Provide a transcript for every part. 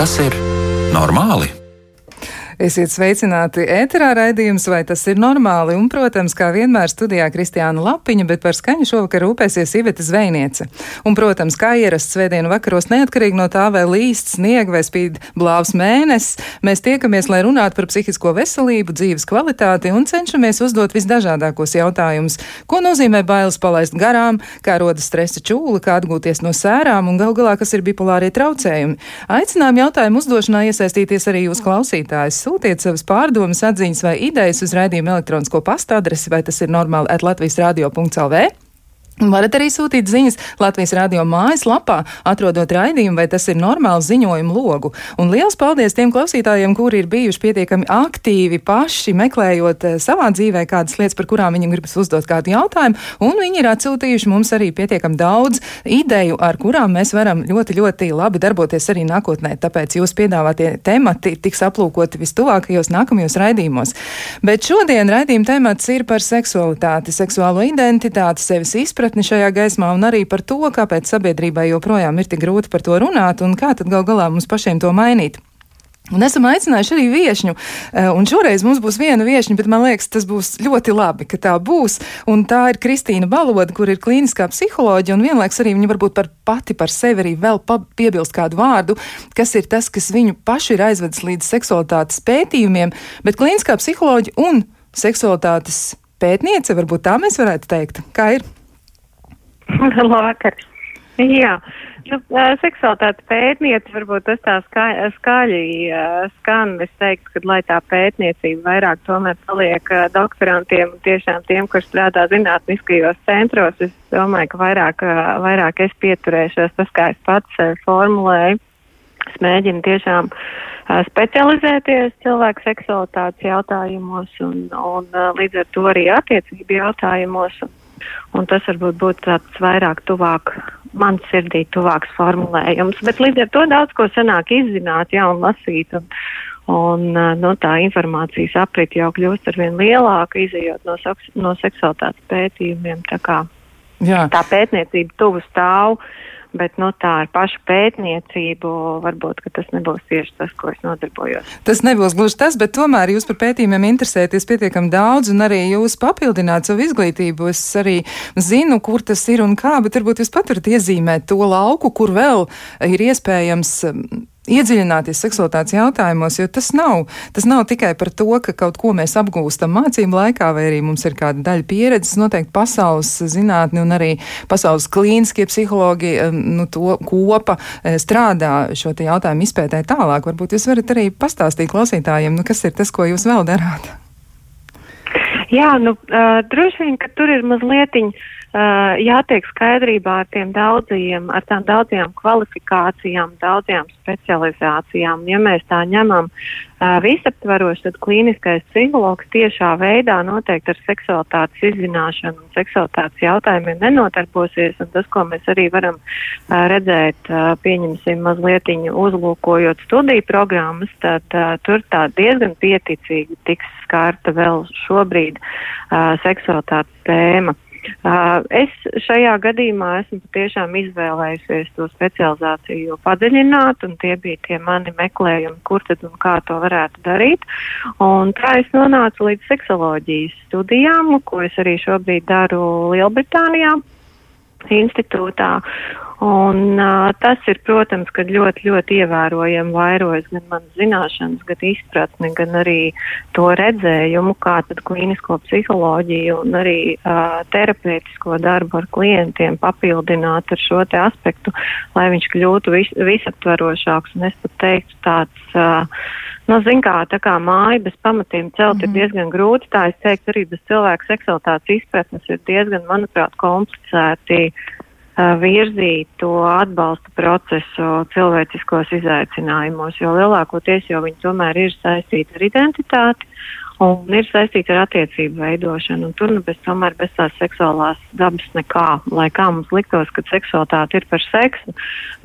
Vai tas ir normāli? Esiet sveicināti ēterā raidījums, vai tas ir normāli? Un, protams, kā vienmēr studijā Kristiāna Lapiņa, bet par skaņu šovakar rūpēsies Iveta Zvejniece. Un, protams, kā ierasts svētdienu vakaros, neatkarīgi no tā, vai līst snieg vai spīd blāvs mēnesis, mēs tiekamies, lai runātu par psihisko veselību, dzīves kvalitāti un cenšamies uzdot visdažādākos jautājumus. Ko nozīmē bailes palaist garām, kā rodas stresa čūla, kā atgūties no sērām un gal galā, kas ir bipolārie traucējumi? Aicinām jautājumu uzdošanā iesaistīties arī jūs klausītājs sūtiet savas pārdomas, atziņas vai idejas uz raidījuma elektronisko pasta adresi, vai tas ir normāli at Latvijas radio.lv. Varat arī sūtīt ziņas Latvijas radio mājaslapā, atrodot raidījumu, vai tas ir normāls ziņojumu logu. Un liels paldies tiem klausītājiem, kuri ir bijuši pietiekami aktīvi paši meklējot eh, savā dzīvē kādas lietas, par kurām viņiem gribas uzdot kādu jautājumu, un viņi ir atsūtījuši mums arī pietiekami daudz ideju, ar kurām mēs varam ļoti, ļoti labi darboties arī nākotnē. Tāpēc jūs piedāvātie temati tiks aplūkoti vistuvākajos nākamajos raidījumos. Bet šodien raidījuma temats ir par seksualitāti, seksuālo identitāti, sevis izpratni izpratni šajā gaismā un arī par to, kāpēc sabiedrībai joprojām ir tik grūti par to runāt un kā tad gal galā mums pašiem to mainīt. Un esam aicinājuši arī viesņu, eh, un šoreiz mums būs viena viesņa, bet man liekas, tas būs ļoti labi, ka tā būs. Un tā ir Kristīna Baloda, kur ir klīniskā psiholoģija, un vienlaiks arī viņa varbūt par pati par sevi arī vēl piebilst kādu vārdu, kas ir tas, kas viņu paši ir aizvedis līdz seksualitātes pētījumiem, bet klīniskā psiholoģija un seksualitātes pētniece, varbūt tā mēs varētu teikt. Kā ir? Labvakar. Jā, nu, seksualitātes pētniece varbūt tas tā ska, skaļi skan. Es teiktu, ka lai tā pētniecība vairāk tomēr paliek doktorantiem tiešām tiem, kur strādā zinātniskajos centros, es domāju, ka vairāk, vairāk es pieturēšos tas, kā es pats formulēju. Es mēģinu tiešām specializēties cilvēku seksualitātes jautājumos un, un līdz ar to arī attiecību jautājumos. Un, Un tas varbūt būtu tāds vairāk tuvāk, man sirdī tuvāks formulējums. Bet līdz ar to daudz ko sanāk izzināt, jā, un lasīt. Un, un no tā informācijas aprit jau kļūst arvien lielāka, izējot no, no seksualitātes pētījumiem. Tā kā jā. tā pētniecība tuvu stāv. Uh, bet nu, tā ar pašu pētniecību varbūt tas nebūs tieši tas, ko es nodarbojos. Tas nebūs gluži tas, bet tomēr jūs par pētījumiem interesēties pietiekami daudz, un arī jūs papildināt savu izglītību. Es arī zinu, kur tas ir un kā, bet varbūt jūs pat varat iezīmēt to lauku, kur vēl ir iespējams iedziļināties seksualitātes jautājumos, jo tas nav, tas nav tikai par to, ka kaut ko mēs apgūstam mācību laikā, vai arī mums ir kāda daļa pieredzes, noteikti pasaules zinātni un arī pasaules klīniskie psihologi nu, to kopa eh, strādā šo jautājumu izpētē tālāk. Varbūt jūs varat arī pastāstīt klausītājiem, nu, kas ir tas, ko jūs vēl darāt. Jā, nu, uh, droši vien, ka tur ir mazlietiņi uh, jātiek skaidrībā ar tiem daudzajiem, ar tām daudzajām kvalifikācijām, daudzajām specializācijām. Ja mēs tā ņemam uh, visaptvaroši, tad klīniskais psihologs tiešā veidā noteikti ar seksualitātes izzināšanu un seksualitātes jautājumiem nenotarbosies, tas, ko mēs arī varam uh, redzēt, pieņemsim mazliet uzlūkojot studiju programmas, tad tur tā diezgan pieticīgi tiks skārta vēl šobrīd seksualitātes tēma. Es šajā gadījumā esmu patiešām izvēlējusies to specializāciju padziļināt, un tie bija tie mani meklējumi, kur tad un kā to varētu darīt. Un tā es nonācu līdz seksoloģijas studijām, ko es arī šobrīd daru Lielbritānijā institūtā. Un, uh, tas ir, protams, ka ļoti, ļoti ievērojami vairojas gan manas zināšanas, gan izpratni, gan arī to redzējumu, kā tad klīnisko psiholoģiju un arī uh, terapeitisko darbu ar klientiem papildināt ar šo te aspektu, lai viņš kļūtu vis, visaptvarošāks. Un es pat teiktu tāds. Uh, Nu, zin kā, tā kā māja bez pamatiem celt mm -hmm. ir mhm. diezgan grūti, tā es teiktu arī bez cilvēku seksualitātes izpratnes ir diezgan, manuprāt, komplicēti uh, virzīt to atbalsta procesu cilvēciskos izaicinājumos, jo lielākoties jau viņi tomēr ir saistīti ar identitāti un ir saistīti ar attiecību veidošanu. Tur nu bez, tomēr bez tās seksuālās dabas nekā. Lai kā mums liktos, ka seksualitāte ir par seksu,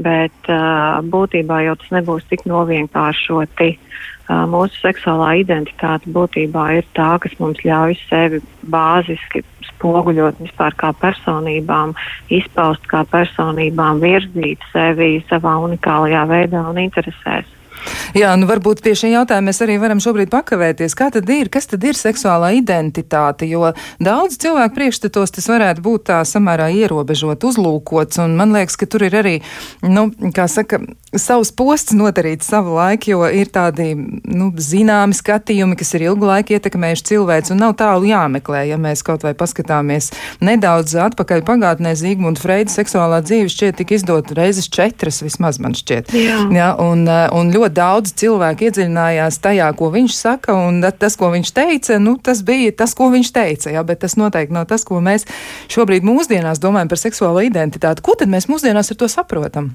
bet uh, būtībā jau tas nebūs tik novienkāršoti. Uh, mūsu seksuālā identitāte būtībā ir tā, kas mums ļauj sevi bāziski spoguļot vispār kā personībām, izpaust kā personībām, virzīt sevi savā unikālajā veidā un interesēs. Jā, nu varbūt pie šī jautājuma mēs arī varam šobrīd pakavēties. Kā tad ir, kas tad ir seksuālā identitāte? Jo daudz cilvēku priekšstatos tas varētu būt tā samērā ierobežot, uzlūkots, un man liekas, ka tur ir arī, nu, kā saka, savs posts notarīts savu laiku, jo ir tādi, nu, zināmi skatījumi, kas ir ilgu laiku ietekmējuši cilvēks, un nav tālu jāmeklē, ja mēs kaut vai paskatāmies nedaudz atpakaļ pagātnē, Zīgmunda Freida seksuālā dzīve šķiet tika izdot reizes četras vismaz man šķiet. Jā. Jā, un, un ļoti daudz cilvēku iedziļinājās tajā, ko viņš saka, un tas, ko viņš teica, nu, tas bija tas, ko viņš teica, jā, bet tas noteikti nav tas, ko mēs šobrīd mūsdienās domājam par seksuālo identitāti. Ko tad mēs mūsdienās ar to saprotam?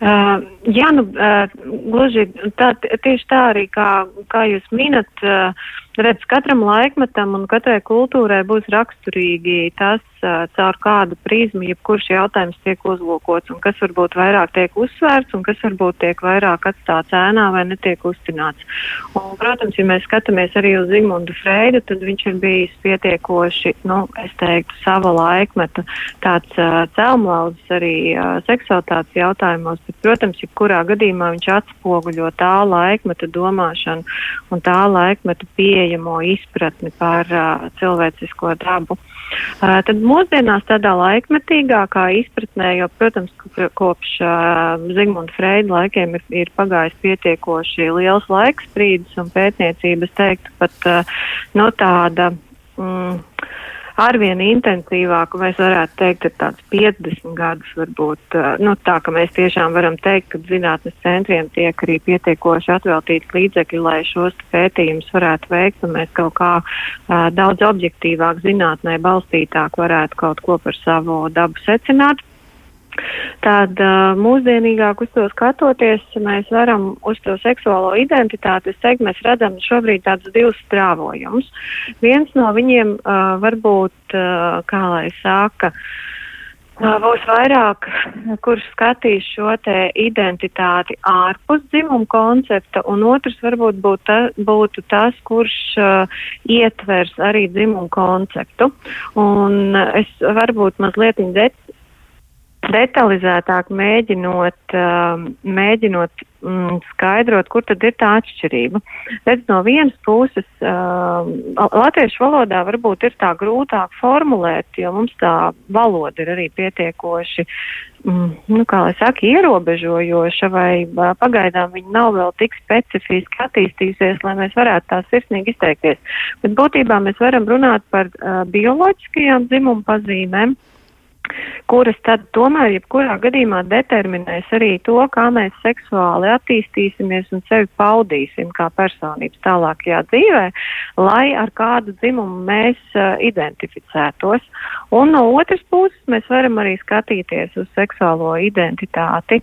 Uh, jā, nu, uh, gluži tā, tieši tā arī, kā, kā jūs minat, uh, redz, katram laikmetam un katrai kultūrai būs raksturīgi tas, caur kādu prizmu, jebkurš jautājums tiek uzlūkots, un kas varbūt vairāk tiek uzsvērts, un kas varbūt tiek vairāk atstāts ēnā vai netiek uztināts. Un, protams, ja mēs skatāmies arī uz Zigmundu Freidu, tad viņš ir bijis pietiekoši, nu, es teiktu, sava laikmeta tāds uh, celmlaudzis arī uh, seksualitātes jautājumos, bet, protams, jebkurā gadījumā viņš atspoguļo tā laikmeta domāšanu un tā laikmeta pieejamo izpratni par uh, cilvēcisko dabu. Uh, tad mūsdienās tādā laikmetīgākā izpratnē, jo, protams, kopš uh, Zigmunda Freida laikiem ir, ir pagājis pietiekoši liels laiks sprīdis un pētniecības teiktu pat uh, no tāda. Mm, arvien intensīvāku, vai es varētu teikt, ir tāds 50 gadus varbūt, nu tā, ka mēs tiešām varam teikt, ka zinātnes centriem tiek arī pietiekoši atveltīts līdzekļi, lai šos pētījumus varētu veikt, un mēs kaut kā uh, daudz objektīvāk zinātnē balstītāk varētu kaut ko par savu dabu secināt. Tad mūsdienīgāk uz to skatoties, mēs varam uz to seksuālo identitāti, es teiktu, mēs redzam šobrīd tādus divus strāvojumus. Viens no viņiem varbūt, kā lai saka, būs vairāk, kurš skatīs šo te identitāti ārpus dzimuma koncepta, un otrs varbūt būt ta, būtu tas, kurš uh, ietvers arī dzimumu konceptu. Un es varbūt mazliet detalizētāk mēģinot, uh, mēģinot mm, skaidrot, kur tad ir tā atšķirība. Redz, no vienas puses, uh, latviešu valodā varbūt ir tā grūtāk formulēt, jo mums tā valoda ir arī pietiekoši, mm, nu, kā lai saka, ierobežojoša, vai pagaidām viņa nav vēl tik specifiski attīstījusies, lai mēs varētu tā sirsnīgi izteikties. Bet būtībā mēs varam runāt par uh, bioloģiskajām dzimumu pazīmēm kuras tad tomēr jebkurā gadījumā determinēs arī to, kā mēs seksuāli attīstīsimies un sevi paudīsim kā personības tālākajā dzīvē, lai ar kādu dzimumu mēs uh, identificētos. Un no otras puses mēs varam arī skatīties uz seksuālo identitāti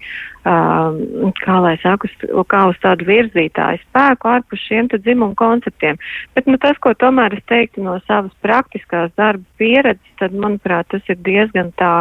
um, kā lai saka, uz, kā uz tādu virzītāju spēku ārpus šiem dzimumu konceptiem. Bet, nu, tas, ko tomēr es teiktu no savas praktiskās darba pieredzes, tad, manuprāt, tas ir diezgan tā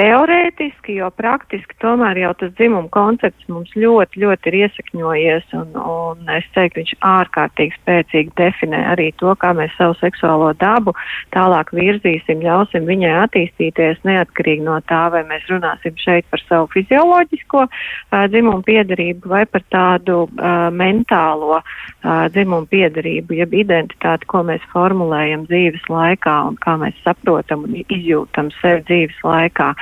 teorētiski, jo praktiski tomēr jau tas dzimuma koncepts mums ļoti, ļoti ir iesakņojies, un, un es teiktu, viņš ārkārtīgi spēcīgi definē arī to, kā mēs savu seksuālo dabu tālāk virzīsim, ļausim viņai attīstīties neatkarīgi no tā, vai mēs runāsim šeit par savu fizioloģisko uh, dzimumu piedarību vai par tādu uh, mentālo uh, dzimumu piedarību, jeb identitāti, ko mēs formulējam dzīves laikā un kā mēs saprotam un izjūtam sevi dzīves laikā.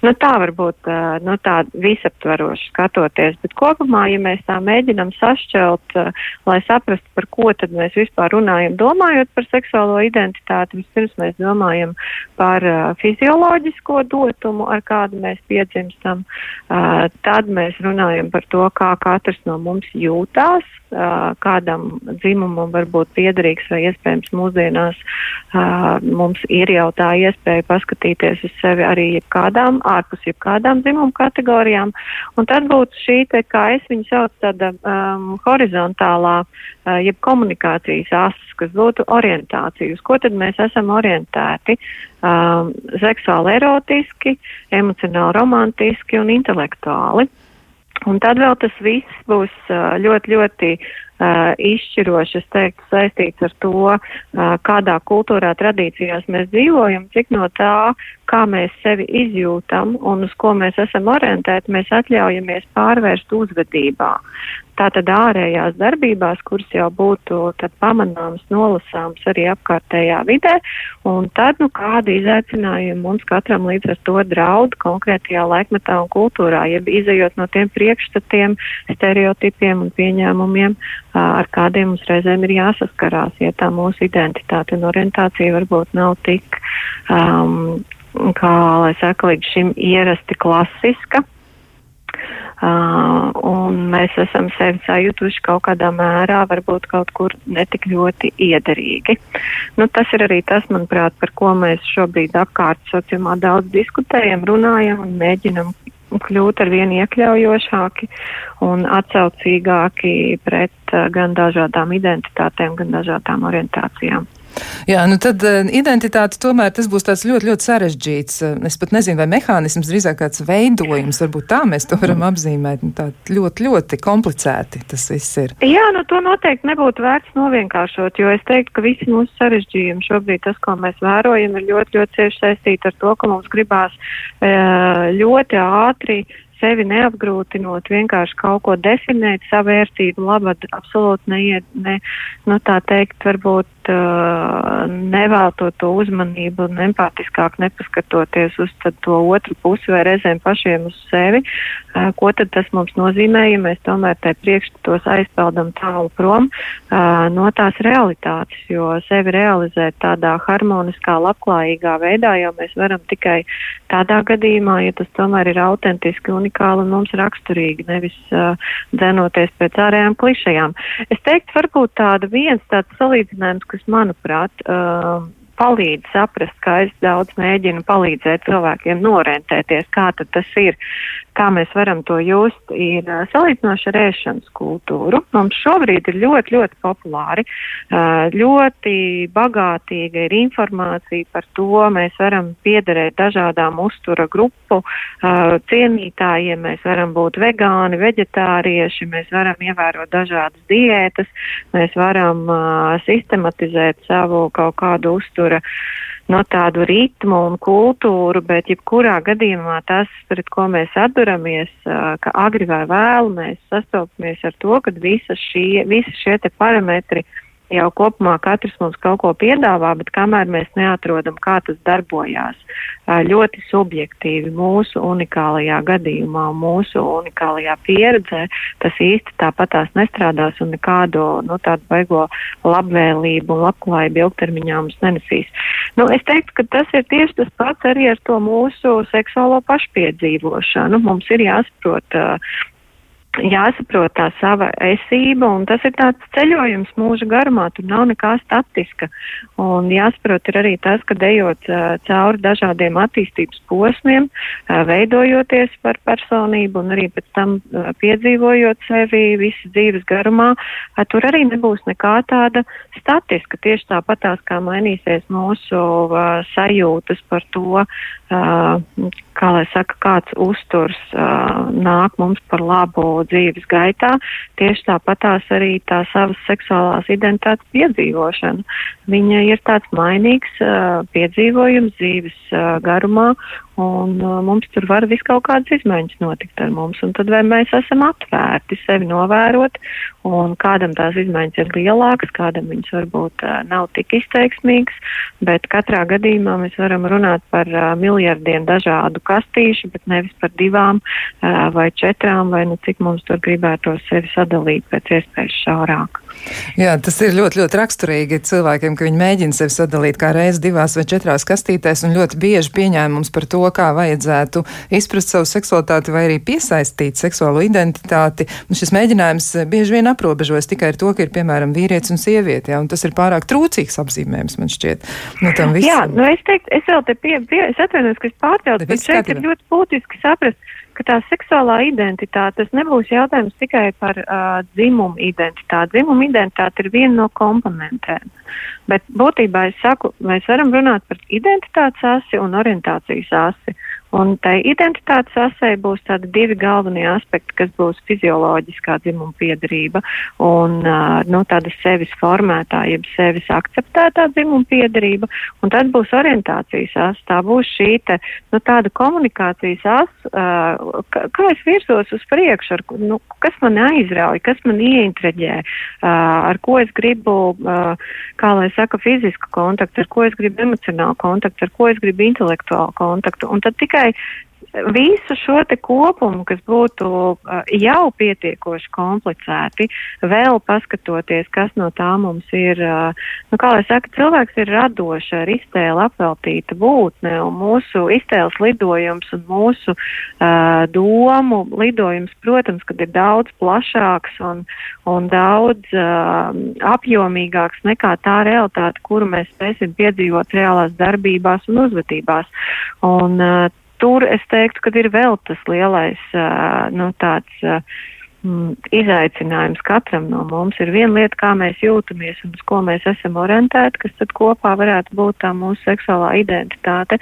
Nu, tā varbūt nu, tā visaptvaroši skatoties, bet kopumā, ja mēs tā mēģinam sašķelt, lai saprastu, par ko tad mēs vispār runājam, domājot par seksuālo identitāti, vispirms mēs domājam par fizioloģisko dotumu, ar kādu mēs piedzimstam, tad mēs runājam par to, kā katrs no mums jūtās, kādam dzimumam var būt piederīgs vai iespējams mūsdienās mums ir jau tā iespēja paskatīties uz sevi arī jebkādā jebkādām, ārpus jebkādām dzimumu kategorijām. Un tad būtu šī, te, kā es viņu saucu, tāda um, horizontālā, uh, jeb komunikācijas asis, kas būtu orientācija. Uz ko tad mēs esam orientēti? Um, seksuāli erotiski, emocionāli romantiski un intelektuāli. Un tad vēl tas viss būs uh, ļoti, ļoti uh, izšķiroši, es teiktu, saistīts ar to, uh, kādā kultūrā tradīcijās mēs dzīvojam, cik no tā, kā mēs sevi izjūtam un uz ko mēs esam orientēti, mēs atļaujamies pārvērst uzvedībā. Tātad ārējās darbībās, kuras jau būtu pamanāmas, nolasāmas arī apkārtējā vidē, un tad, nu, kādi izaicinājumi mums katram līdz ar to draud konkrētajā laikmetā un kultūrā, jeb izējot no tiem priekšstatiem, stereotipiem un pieņēmumiem, ar kādiem mums reizēm ir jāsaskarās, ja tā mūsu identitāte un orientācija varbūt nav tik, um, kā lai saka, līdz šim ierasti klasiska. Uh, un mēs esam sevi sajutuši kaut kādā mērā, varbūt kaut kur netik ļoti iederīgi. Nu, tas ir arī tas, manuprāt, par ko mēs šobrīd apkārt sociumā daudz diskutējam, runājam un mēģinam kļūt ar vien iekļaujošāki un atsaucīgāki pret uh, gan dažādām identitātēm, gan dažādām orientācijām. Jā, nu tad uh, identitāte tomēr tas būs tāds ļoti, ļoti sarežģīts. Uh, es pat nezinu, vai mehānisms, drīzāk kāds veidojums, varbūt tā mēs to varam apzīmēt. Nu, tā ļoti, ļoti komplicēti tas viss ir. Jā, nu to noteikti nebūtu vērts novienkāršot, jo es teiktu, ka visi mūsu sarežģījumi šobrīd tas, ko mēs vērojam, ir ļoti, ļoti cieši saistīti ar to, ka mums gribās uh, ļoti ātri sevi neapgrūtinot, vienkārši kaut ko definēt, savu vērtību labad, absolūti neiet, ne, nu tā teikt, varbūt uh, nevēltot to uzmanību un empātiskāk nepaskatoties uz to otru pusi vai reizēm pašiem uz sevi, uh, ko tad tas mums nozīmē, ja mēs tomēr tai priekšstatos aizpeldam tālu prom uh, no tās realitātes, jo sevi realizēt tādā harmoniskā, labklājīgā veidā, jo mēs varam tikai tādā gadījumā, ja tas tomēr ir autentiski un unikāli un mums raksturīgi, nevis uh, dzenoties pēc ārējām klišajām. Es teiktu, varbūt tāda viens tāds salīdzinājums, kas, manuprāt, uh, palīdz saprast, kā es daudz mēģinu palīdzēt cilvēkiem norentēties, kā tad tas ir, kā mēs varam to just, ir salīdzinoši ar ēšanas kultūru. Mums šobrīd ir ļoti, ļoti populāri, ļoti bagātīga ir informācija par to, mēs varam piederēt dažādām uztura grupu cienītājiem, mēs varam būt vegāni, veģetārieši, mēs varam ievērot dažādas diētas, mēs varam sistematizēt savu kaut kādu uztura no tādu ritmu un kultūru, bet jebkurā gadījumā tas, pret ko mēs atduramies, ka agri vai vēlu mēs sastopamies ar to, ka visi šie, te parametri jau kopumā katrs mums kaut ko piedāvā, bet kamēr mēs neatrodam, kā tas darbojās, ļoti subjektīvi mūsu unikālajā gadījumā, mūsu unikālajā pieredzē, tas īsti tāpat tās nestrādās un nekādu, nu, tādu baigo labvēlību un labklājību ilgtermiņā mums nenesīs. Nu, es teiktu, ka tas ir tieši tas pats arī ar to mūsu seksuālo pašpiedzīvošanu. Mums ir jāsaprot, jāsaprot tā sava esība, un tas ir tāds ceļojums mūža garumā, tur nav nekā statiska. Un jāsaprot ir arī tas, ka dejot uh, cauri dažādiem attīstības posmiem, uh, veidojoties par personību un arī pēc tam uh, piedzīvojot sevi visas dzīves garumā, uh, tur arī nebūs nekā tāda statiska. Tieši tāpatās kā mainīsies mūsu uh, sajūtas par to, uh, kā lai saka, kāds uzturs uh, nāk mums par labu dzīves gaitā, tieši tāpatās arī tā savas seksuālās identitātes piedzīvošana. Viņa ir tāds mainīgs piedzīvojums dzīves garumā, Un uh, mums tur var vis kaut kādas izmaiņas notikt ar mums. Un tad vai mēs esam atvērti sevi novērot, un kādam tās izmaiņas ir lielākas, kādam viņas varbūt uh, nav tik izteiksmīgas, bet katrā gadījumā mēs varam runāt par uh, miljardiem dažādu kastīšu, bet nevis par divām uh, vai četrām, vai nu cik mums tur gribētu sevi sadalīt pēc iespējas šaurāk. Jā, tas ir ļoti, ļoti raksturīgi cilvēkiem, ka viņi mēģina sevi sadalīt kā reiz divās vai četrās kastītēs un ļoti bieži pieņēmums par to, kā vajadzētu izprast savu seksualitāti vai arī piesaistīt seksuālo identitāti. Un šis mēģinājums bieži vien aprobežojas tikai ar to, ka ir piemēram vīrietis un sieviete, jā, un tas ir pārāk trūcīgs apzīmējums, man šķiet. Nu, jā, nu es teiktu, es vēl te pie, pie es atvainojos, ka es pārtraucu, bet šeit ir ļoti būtiski saprast, ka tā seksuālā identitāte, tas nebūs jautājums tikai par uh, dzimumu identitāti. Dzimuma identitāte ir viena no komponentēm. Bet būtībā es saku, mēs varam runāt par identitātes asi un orientācijas asi. Un tai identitātes asē būs tādi divi galvenie aspekti, kas būs fizioloģiskā dzimuma piedarība un uh, nu, tāda sevis formētā, jeb sevis akceptētā dzimuma piedarība, un tad būs orientācijas as. Tā būs šī te, nu, tāda komunikācijas as, uh, kā, es virsos uz priekšu, ar, nu, kas man aizrauj, kas man ieintriģē, uh, ar ko es gribu, uh, kā lai saka, fizisku kontaktu, ar ko es gribu emocionālu kontaktu, ar ko es gribu intelektuālu kontaktu. Un tad tikai visu šo te kopumu, kas būtu uh, jau pietiekoši komplicēti, vēl paskatoties, kas no tā mums ir, uh, nu, kā lai saka, cilvēks ir radoša, ar iztēli apveltīta būtne, un mūsu iztēles lidojums un mūsu uh, domu lidojums, protams, kad ir daudz plašāks un, un daudz uh, apjomīgāks nekā tā realitāte, kuru mēs spēsim piedzīvot reālās darbībās un uzvedībās. Un, uh, tur es teiktu, ka ir vēl tas lielais, uh, nu, tāds uh, mm, izaicinājums katram no mums. Ir viena lieta, kā mēs jūtamies un uz ko mēs esam orientēti, kas tad kopā varētu būt tā mūsu seksuālā identitāte,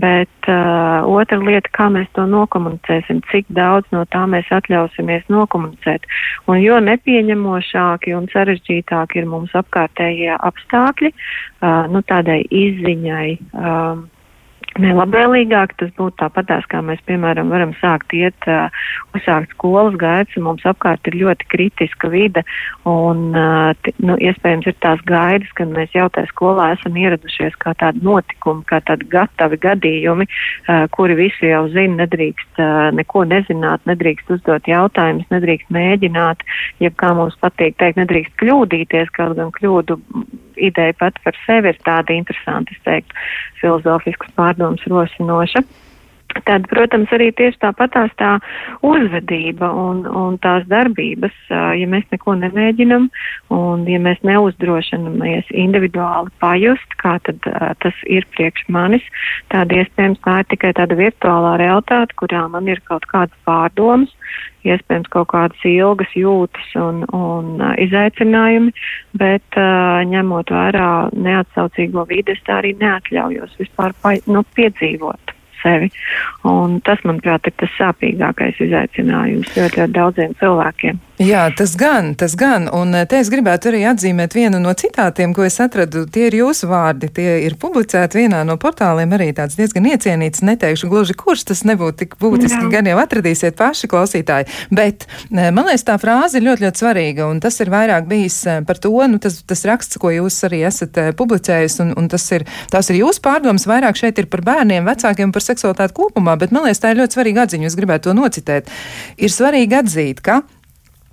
bet uh, otra lieta, kā mēs to nokomunicēsim, cik daudz no tā mēs atļausimies nokomunicēt. Un jo nepieņemošāki un sarežģītāki ir mums apkārtējie apstākļi, uh, nu, tādai izziņai. Um, nelabvēlīgāk. Tas būtu tāpatās, kā mēs, piemēram, varam sākt iet, uh, uzsākt skolas gaidas, un mums apkārt ir ļoti kritiska vide, un, uh, t, nu, iespējams, ir tās gaidas, kad mēs jau tajā skolā esam ieradušies kā tādi notikumi, kā tādi gatavi gadījumi, uh, kuri visi jau zina, nedrīkst uh, neko nezināt, nedrīkst uzdot jautājumus, nedrīkst mēģināt, jeb kā mums patīk teikt, nedrīkst kļūdīties, kaut gan kļūdu ideja pat par sevi ir tāda interesanta, es teiktu, filozofiskas pārdomas rosinoša. Tad, protams, arī tieši tāpatās tā uzvedība un, un tās darbības, ja mēs neko nemēģinam un ja mēs neuzdrošinamies individuāli pajust, kā tad tas ir priekš manis, tad iespējams tā ir tikai tāda virtuālā realitāte, kurā man ir kaut kādas pārdomas, iespējams kaut kādas ilgas jūtas un, un izaicinājumi, bet ņemot vērā neatsaucīgo vidi, es tā arī neatļaujos vispār pa, nu, piedzīvot sevi. Un tas, manuprāt, ir tas sāpīgākais izaicinājums ļoti, ļoti daudziem cilvēkiem. Jā, tas gan, tas gan. Un eh, te es gribētu arī atzīmēt vienu no citātiem, ko es atradu. Tie ir jūsu vārdi, tie ir publicēti vienā no portāliem, arī tāds diezgan iecienīts. Neteikšu gluži, kurš tas nebūtu tik būtiski, Jā. gan jau atradīsiet paši klausītāji. Bet eh, man liekas, tā frāze ir ļoti, ļoti svarīga, un tas ir vairāk bijis eh, par to, nu, tas, tas raksts, ko jūs arī esat publicējis, un, un tas ir, tās ir jūsu pārdomas, vairāk šeit ir par bērniem, vecākiem, par seksualitāti kopumā, bet man liekas, tā ir ļoti svarīga atziņa, es gribētu to nocitēt. Ir svarīgi atzīt, ka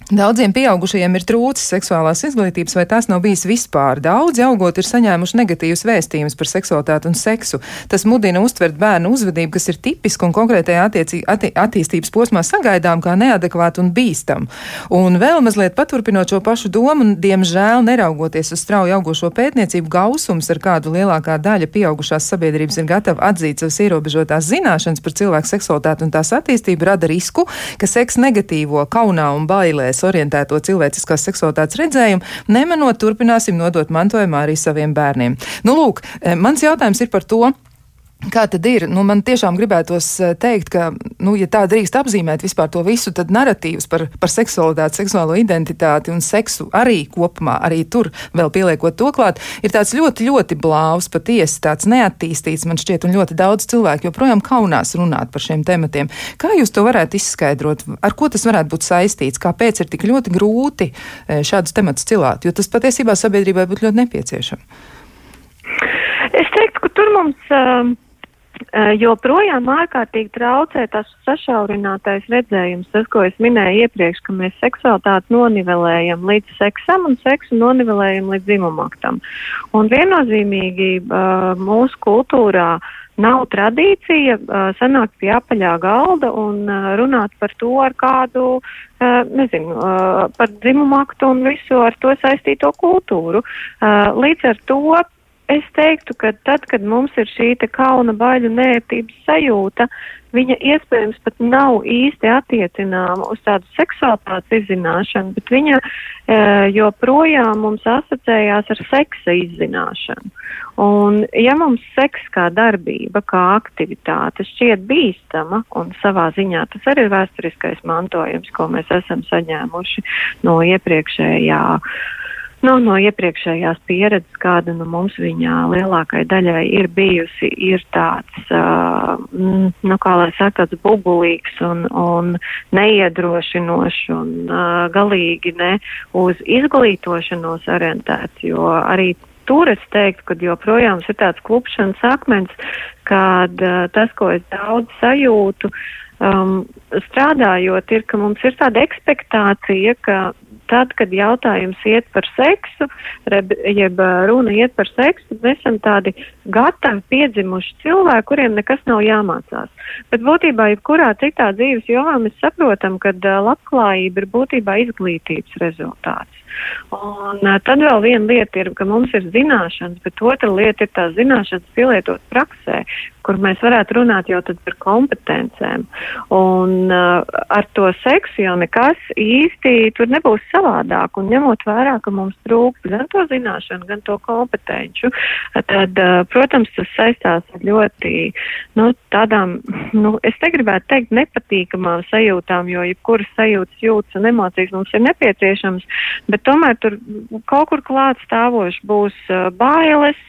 Daudziem pieaugušajiem ir trūcis seksuālās izglītības, vai tās nav bijis vispār. Daudzi augot ir saņēmuši negatīvus vēstījumus par seksualitāti un seksu. Tas mudina uztvert bērnu uzvedību, kas ir tipiska un konkrētajā attiecī, atti, attīstības posmā sagaidām kā neadekvāta un bīstama. Un vēl mazliet paturpinot šo pašu domu, diemžēl neraugoties uz strauji augošo pētniecību gausums, ar kādu lielākā daļa pieaugušās sabiedrības ir gatava atzīt savas ierobežotās zināšanas par cilvēku seksualitāti un tās attīstību, rada risku, ka seks negatīvo kaunā un bailēs izvēles orientēto cilvēciskās seksualitātes redzējumu, nemanot turpināsim nodot mantojumā arī saviem bērniem. Nu, lūk, eh, mans jautājums ir par to, Kā tad ir? Nu, man tiešām gribētos eh, teikt, ka, nu, ja tā drīkst apzīmēt vispār to visu, tad narratīvs par, par seksualitāti, seksuālo identitāti un seksu arī kopumā, arī tur vēl pieliekot to klāt, ir tāds ļoti, ļoti blāvs, patiesi tāds neattīstīts, man šķiet, un ļoti daudz cilvēku joprojām kaunās runāt par šiem tematiem. Kā jūs to varētu izskaidrot? Ar ko tas varētu būt saistīts? Kāpēc ir tik ļoti grūti eh, šādus tematus cilāt? Jo tas patiesībā sabiedrībai būtu ļoti nepieciešams. Es teiktu, ka tur mums. Uh joprojām ārkārtīgi traucē tas sašaurinātais redzējums, tas, ko es minēju iepriekš, ka mēs seksualitāti nonivelējam līdz seksam un seksu nonivelējam līdz dzimumaktam. Un viennozīmīgi mūsu kultūrā nav tradīcija sanākt pie apaļā galda un runāt par to ar kādu, nezinu, par dzimumaktu un visu ar to saistīto kultūru. Līdz ar to Es teiktu, ka tad, kad mums ir šī kauna, baļu, nērtības sajūta, viņa iespējams pat nav īsti attiecināma uz tādu seksualitātes izzināšanu, bet viņa e, joprojām mums asociējās ar seksa izzināšanu. Un, ja mums seks kā darbība, kā aktivitāte šķiet bīstama, un savā ziņā tas arī ir vēsturiskais mantojums, ko mēs esam saņēmuši no iepriekšējā uh, Nu, no iepriekšējās pieredzes, kāda nu, mums viņā lielākai daļai ir bijusi, ir tāds, uh, nu, kā lai saka, tāds bubulīgs un, un neiedrošinošs un uh, galīgi ne uz izglītošanos orientēts, jo arī tur es teiktu, ka joprojām ir tāds klupšanas akmens, kad uh, tas, ko es daudz sajūtu, um, strādājot, ir, ka mums ir tāda ekspektācija, ka tad, kad jautājums iet par seksu, jeb runa iet par seksu, mēs esam tādi gatavi piedzimuši cilvēki, kuriem nekas nav jāmācās. Bet būtībā, jebkurā citā dzīves jomā mēs saprotam, ka labklājība ir būtībā izglītības rezultāts. Un tad vēl viena lieta ir, ka mums ir zināšanas, bet otra lieta ir tās zināšanas pielietot praksē, kur mēs varētu runāt jau par kompetencēm. Un uh, ar to seksu jau nekas īsti tur nebūs savādāk. Un ņemot vērā, ka mums trūkst gan to zināšanu, gan to kompetenču, tad, uh, protams, tas saistās ar ļoti nu, tādām, nu, es negribētu teikt nepatīkamām sajūtām, jo jebkuras sajūtas, jūtas un emocijas mums ir nepieciešams, bet tomēr tur kaut kur klāt stāvoši būs uh, bailes,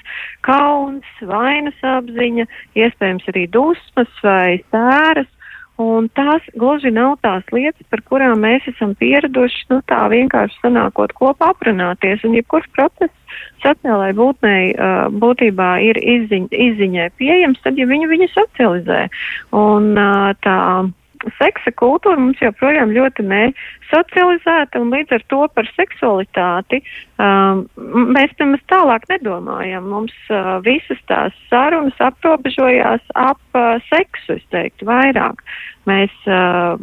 kauns, vainas apziņa, iespējams arī dusmas vai sēras. Un tās gluži nav tās lietas, par kurām mēs esam pieraduši, nu tā vienkārši sanākot kopā aprunāties. Un jebkurš process sociālai būtnei uh, būtībā ir izziņ, izziņai pieejams, tad, ja viņu viņa socializē. Un uh, tā seksa kultūra mums joprojām ļoti nesocializēta, un līdz ar to par seksualitāti um, mēs nemaz tālāk nedomājam. Mums uh, visas tās sarunas aprobežojās ap uh, seksu, es teiktu, vairāk. Mēs uh,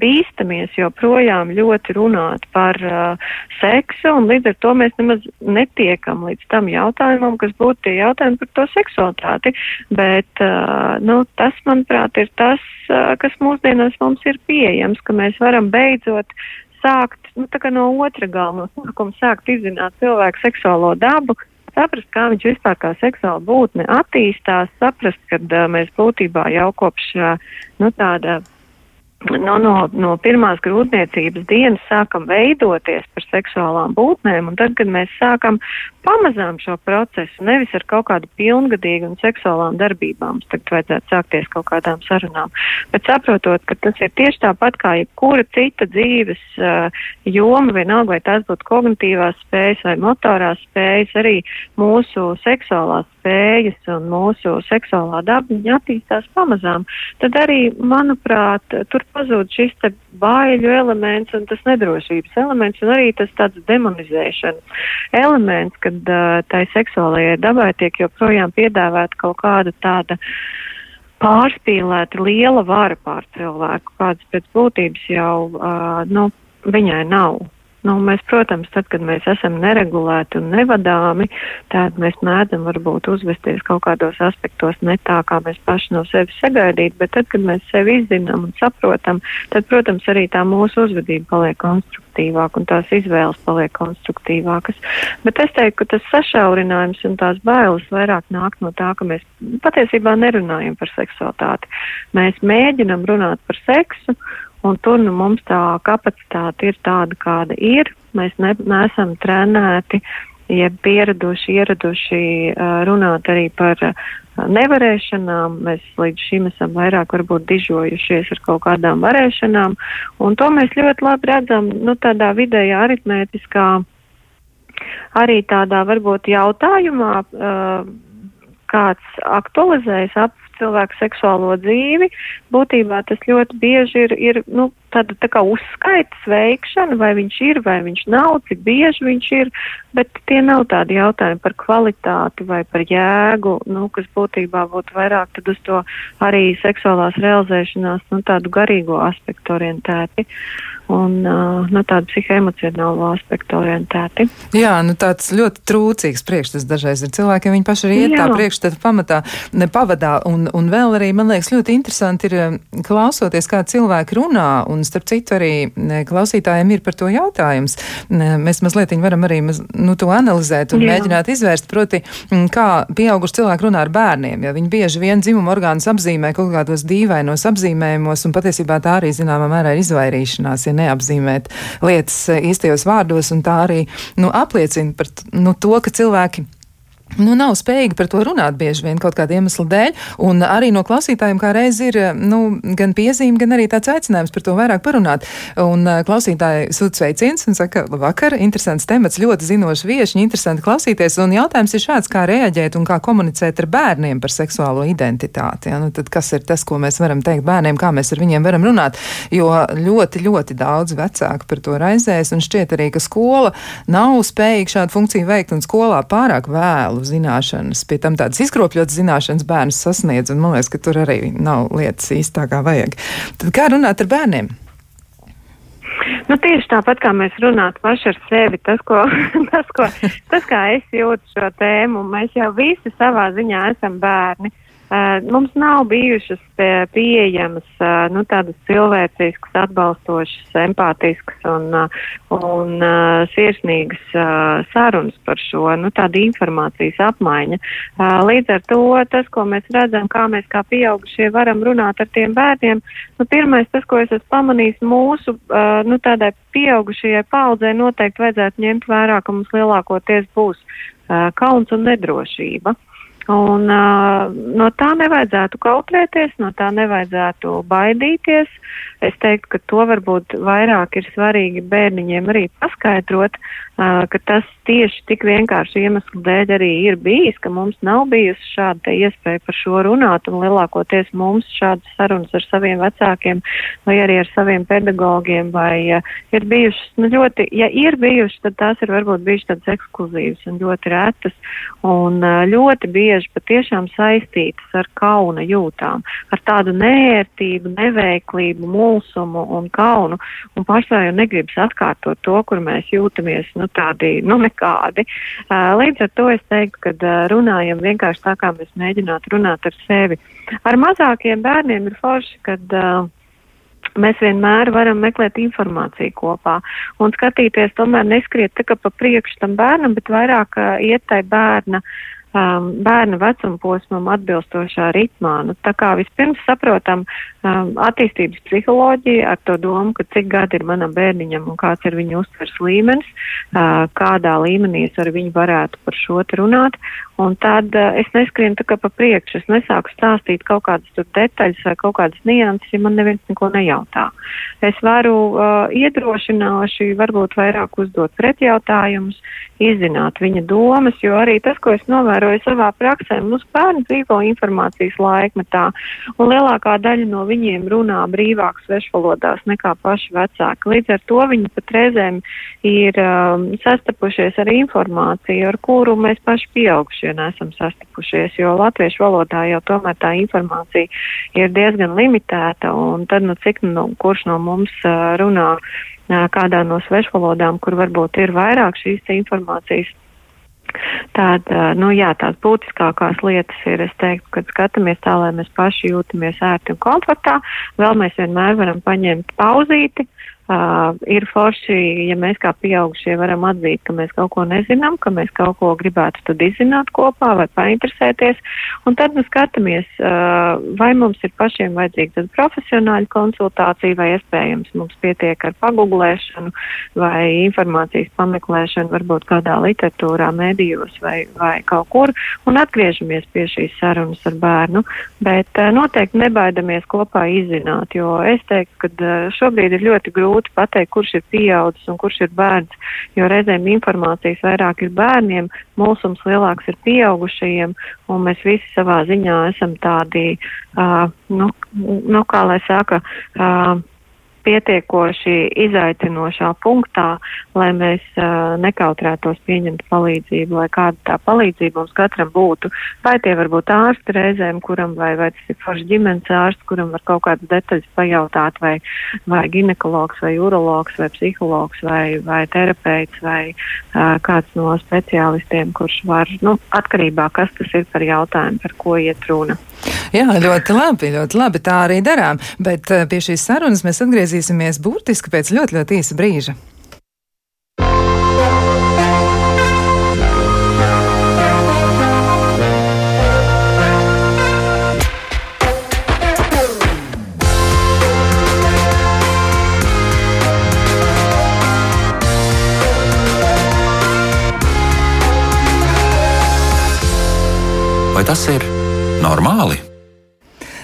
bīstamies joprojām ļoti runāt par uh, seksu, un līdz ar to mēs nemaz netiekam līdz tam jautājumam, kas būtu tie jautājumi par to seksualitāti. Bet uh, nu, tas, manuprāt, ir tas, uh, kas mūsdienās mums ir pieejams, ka mēs varam beidzot sākt nu, no otra gala, no sākuma sākt izzināt cilvēku seksuālo dabu, saprast, kā viņš vispār kā seksuāla būtne attīstās, saprast, ka uh, mēs būtībā jau kopš uh, nu, tāda no, no, no pirmās grūtniecības dienas sākam veidoties par seksuālām būtnēm, un tad, kad mēs sākam pamazām šo procesu, nevis ar kaut kādu pilngadīgu un seksuālām darbībām, tagad vajadzētu sākties kaut kādām sarunām, bet saprotot, ka tas ir tieši tāpat kā jebkura cita dzīves uh, joma, vienalga vai tās būtu kognitīvās spējas vai motorās spējas, arī mūsu seksuālās spējas un mūsu seksuālā daba, attīstās pamazām, tad arī, manuprāt, tur pazūd šis te baiļu elements un tas nedrošības elements un arī tas tāds demonizēšanas elements, kad uh, tai seksuālajai dabai tiek joprojām piedāvāta kaut kāda tāda pārspīlēta liela vara pār cilvēku, kādas pēc būtības jau, uh, nu, viņai nav. Nu, mēs, protams, tad, kad mēs esam neregulēti un nevadāmi, tad mēs mēdzam varbūt uzvesties kaut kādos aspektos ne tā, kā mēs paši no sevis sagaidītu, bet tad, kad mēs sevi izzinām un saprotam, tad, protams, arī tā mūsu uzvedība paliek konstruktīvāka un tās izvēles paliek konstruktīvākas. Bet es teiktu, ka tas sašaurinājums un tās bailes vairāk nāk no tā, ka mēs patiesībā nerunājam par seksualitāti. Mēs mēģinam runāt par seksu Un tur nu, mums tā kapacitāte ir tāda, kāda ir. Mēs ne, neesam trenēti, jeb pieraduši, ieraduši uh, runāt arī par uh, nevarēšanām. Mēs līdz šim esam vairāk varbūt dižojušies ar kaut kādām varēšanām. Un to mēs ļoti labi redzam nu, tādā vidējā aritmētiskā, arī tādā varbūt jautājumā. Uh, kāds aktualizējas ap cilvēku seksuālo dzīvi, būtībā tas ļoti bieži ir, ir nu, tāda tā kā uzskaitas veikšana, vai viņš ir, vai viņš nav, cik bieži viņš ir, bet tie nav tādi jautājumi par kvalitāti vai par jēgu, nu, kas būtībā būtu vairāk tad uz to arī seksuālās realizēšanās, nu, tādu garīgo aspektu orientēti. un uh, no tādu psihoemocionālo aspektu orientēti. Jā, nu tāds ļoti trūcīgs priekšstats dažreiz ir cilvēkiem, viņi paši arī iet tā priekšstata pamatā, ne pavadā, un, un vēl arī, man liekas, ļoti interesanti ir klausoties, kā cilvēki runā, un starp citu arī klausītājiem ir par to jautājums. Mēs mazliet varam arī maz, nu, to analizēt un Jā. mēģināt izvērst, proti, kā pieauguši cilvēki runā ar bērniem, jo viņi bieži vien dzimuma orgānus apzīmē kaut kādos dīvainos apzīmējumos, un patiesībā tā arī zināmā mērā ir izvairīšanās, ja neapzīmēt lietas īstajos vārdos, un tā arī nu, apliecina par nu, to, ka cilvēki nu, nav spējīgi par to runāt bieži vien kaut kāda iemesla dēļ. Un arī no klausītājiem kā reiz ir nu, gan piezīme, gan arī tāds aicinājums par to vairāk parunāt. Un uh, klausītāji sūta sveiciens un saka, labvakar, interesants temats, ļoti zinoši viešņi, interesanti klausīties. Un jautājums ir šāds, kā reaģēt un kā komunicēt ar bērniem par seksuālo identitāti. Ja? Nu, tad kas ir tas, ko mēs varam teikt bērniem, kā mēs ar viņiem varam runāt? Jo ļoti, ļoti daudz vecāku par to raizēs un šķiet arī, ka skola nav spējīga šādu funkciju veikt un skolā pārāk vēlu zināšanas, pie tam tādas izkropļotas zināšanas bērns sasniedz, un man liekas, ka tur arī nav lietas īstā kā vajag. Tad kā runāt ar bērniem? Nu, tieši tāpat kā mēs runātu paši ar sevi, tas, ko, tas, ko, tas kā es jūtu šo tēmu, mēs jau visi savā ziņā esam bērni. Uh, mums nav bijušas pieejamas nu, tādas cilvēciskas, atbalstošas, empātiskas un, un sirsnīgas sarunas par šo, nu, tāda informācijas apmaiņa. Līdz ar to tas, ko mēs redzam, kā mēs kā pieaugušie varam runāt ar tiem bērniem, nu, pirmais tas, ko es esmu pamanījis mūsu, nu, tādai pieaugušajai paudzē noteikti vajadzētu ņemt vērā, ka mums lielākoties būs kauns un nedrošība. Un uh, no tā nevajadzētu kautrēties, no tā nevajadzētu baidīties. Es teiktu, ka to varbūt vairāk ir svarīgi bērniņiem arī paskaidrot, ka tas tieši tik vienkārši iemeslu dēļ arī ir bijis, ka mums nav bijusi šāda iespēja par šo runāt, un lielākoties mums šādas sarunas ar saviem vecākiem vai arī ar saviem pedagogiem vai uh, ir bijušas, nu ļoti, ja ir bijušas, tad tās ir varbūt bijušas tādas ekskluzīvas un ļoti retas un uh, ļoti bieži patiešām saistītas ar kauna jūtām, ar tādu nērtību, neveiklību, mulsumu un kaunu, un pārsvarā jau negribas atkārtot to, kur mēs jūtamies, nu, tādi, nu, nekādi. Līdz ar to es teiktu, ka runājam vienkārši tā, kā mēs mēģinātu runāt ar sevi. Ar mazākiem bērniem ir forši, kad uh, mēs vienmēr varam meklēt informāciju kopā un skatīties, tomēr neskriet tā kā pa priekšu tam bērnam, bet vairāk uh, iet tai bērna um, bērna vecuma posmam atbilstošā ritmā. Nu, tā kā vispirms saprotam um, attīstības psiholoģiju ar to domu, ka cik gadi ir manam bērniņam un kāds ir viņa uztvers līmenis, uh, kādā līmenī es ar viņu varētu par šo runāt. Un tad uh, es neskrienu tā kā pa priekšu, es nesāku stāstīt kaut kādas tur detaļas vai kaut kādas nianses, ja man neviens neko nejautā. Es varu uh, iedrošinoši varbūt vairāk uzdot pretjautājumus, izzināt viņa domas, jo arī tas, ko es novēroju savā praksē, mums bērni dzīvo informācijas laikmetā, un lielākā daļa no viņiem runā brīvāk svešvalodās nekā paši vecāki. Līdz ar to viņi pat reizēm ir um, sastapušies ar informāciju, ar kuru mēs paši pieaugšie nesam sastapušies, jo latviešu valodā jau tomēr tā informācija ir diezgan limitēta, un tad, nu, cik, nu, kurš no mums uh, runā kādā no svešvalodām, kur varbūt ir vairāk šīs informācijas. Tāda, nu jā, tās būtiskākās lietas ir, es teiktu, kad skatāmies tā, lai mēs paši jūtamies ērti un komfortā, vēl mēs vienmēr varam paņemt pauzīti, uh, Uh, ir forši, ja mēs kā pieaugušie varam atzīt, ka mēs kaut ko nezinām, ka mēs kaut ko gribētu tad izzināt kopā vai painteresēties, un tad mēs skatāmies, uh, vai mums ir pašiem vajadzīga tad profesionāļa konsultācija, vai iespējams mums pietiek ar pagublēšanu vai informācijas pameklēšanu, varbūt kādā literatūrā, medijos vai, vai kaut kur, un atgriežamies pie šīs sarunas ar bērnu, bet uh, noteikti nebaidamies kopā izzināt, jo es teiktu, ka uh, šobrīd ir ļoti grūti grūti pateikt, kurš ir pieaudzis un kurš ir bērns, jo reizēm informācijas vairāk ir bērniem, mūsums lielāks ir pieaugušajiem, un mēs visi savā ziņā esam tādi, uh, nu, nu, kā lai saka, uh, pietiekoši izaicinošā punktā, lai mēs uh, nekautrētos pieņemt palīdzību, lai kāda tā palīdzība mums katram būtu. Vai tie var būt ārsti reizēm, kuram vai, vai tas ir foršs ģimenes ārsts, kuram var kaut kādas detaļas pajautāt, vai, vai ginekologs, vai urologs, vai psihologs, vai, vai terapeits, vai uh, kāds no speciālistiem, kurš var, nu, atkarībā, kas tas ir par jautājumu, par ko iet runa. Jā, ļoti labi, ļoti labi. Tā arī darām. Bet eh, pie šīs sarunas mēs atgriezīsimies burtiski pēc ļoti, ļoti īsa brīža. Vai tas ir normāli?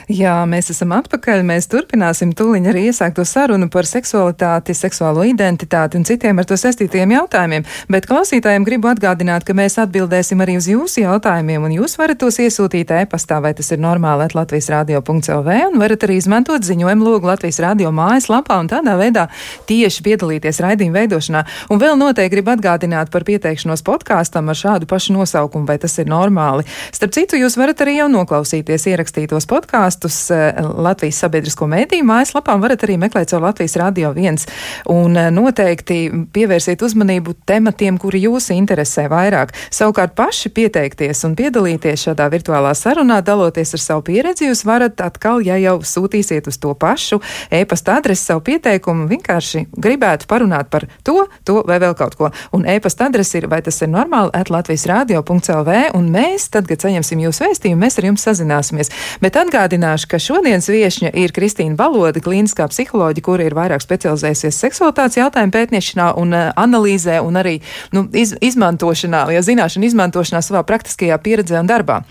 Jā, mēs esam atpakaļ. Mēs turpināsim tūliņ arī iesākto sarunu par seksualitāti, seksuālo identitāti un citiem ar to saistītiem jautājumiem. Bet klausītājiem gribu atgādināt, ka mēs atbildēsim arī uz jūsu jautājumiem, un jūs varat tos iesūtīt e-pastā, vai tas ir normāli, at Latvijas radio.lv, un varat arī izmantot ziņojumu logu Latvijas radio mājaslapā un tādā veidā tieši piedalīties raidījuma veidošanā. Un vēl noteikti gribu atgādināt par pieteikšanos podkāstam ar šādu pašu nosaukumu, vai tas ir normāli. Starp citu, jūs varat arī jau noklausīties ierakstītos podkāstus stāstus eh, Latvijas sabiedrisko mēdīju mājaslapām varat arī meklēt caur Latvijas Radio 1. Un eh, noteikti pievērsiet uzmanību tematiem, kuri jūs interesē vairāk. Savukārt paši pieteikties un piedalīties šādā virtuālā sarunā, daloties ar savu pieredzi, jūs varat atkal, ja jau sūtīsiet uz to pašu e-pasta adresi savu pieteikumu, vienkārši gribētu parunāt par to, to vai vēl kaut ko. Un e-pasta adresi ir, vai tas ir normāli, at Latvijas radio.lv, un mēs, tad, kad saņemsim jūsu vēstījumu, mēs ar jums sazināsimies. Bet atgādināt, atgādināšu, ka šodienas viesņa ir Kristīna Balode, klīniskā psiholoģija, kura ir vairāk specializējusies seksualitātes jautājumu pētniešanā un uh, analīzē un arī nu, iz, izmantošanā, ja zināšanu izmantošanā savā praktiskajā pieredzē un darbā.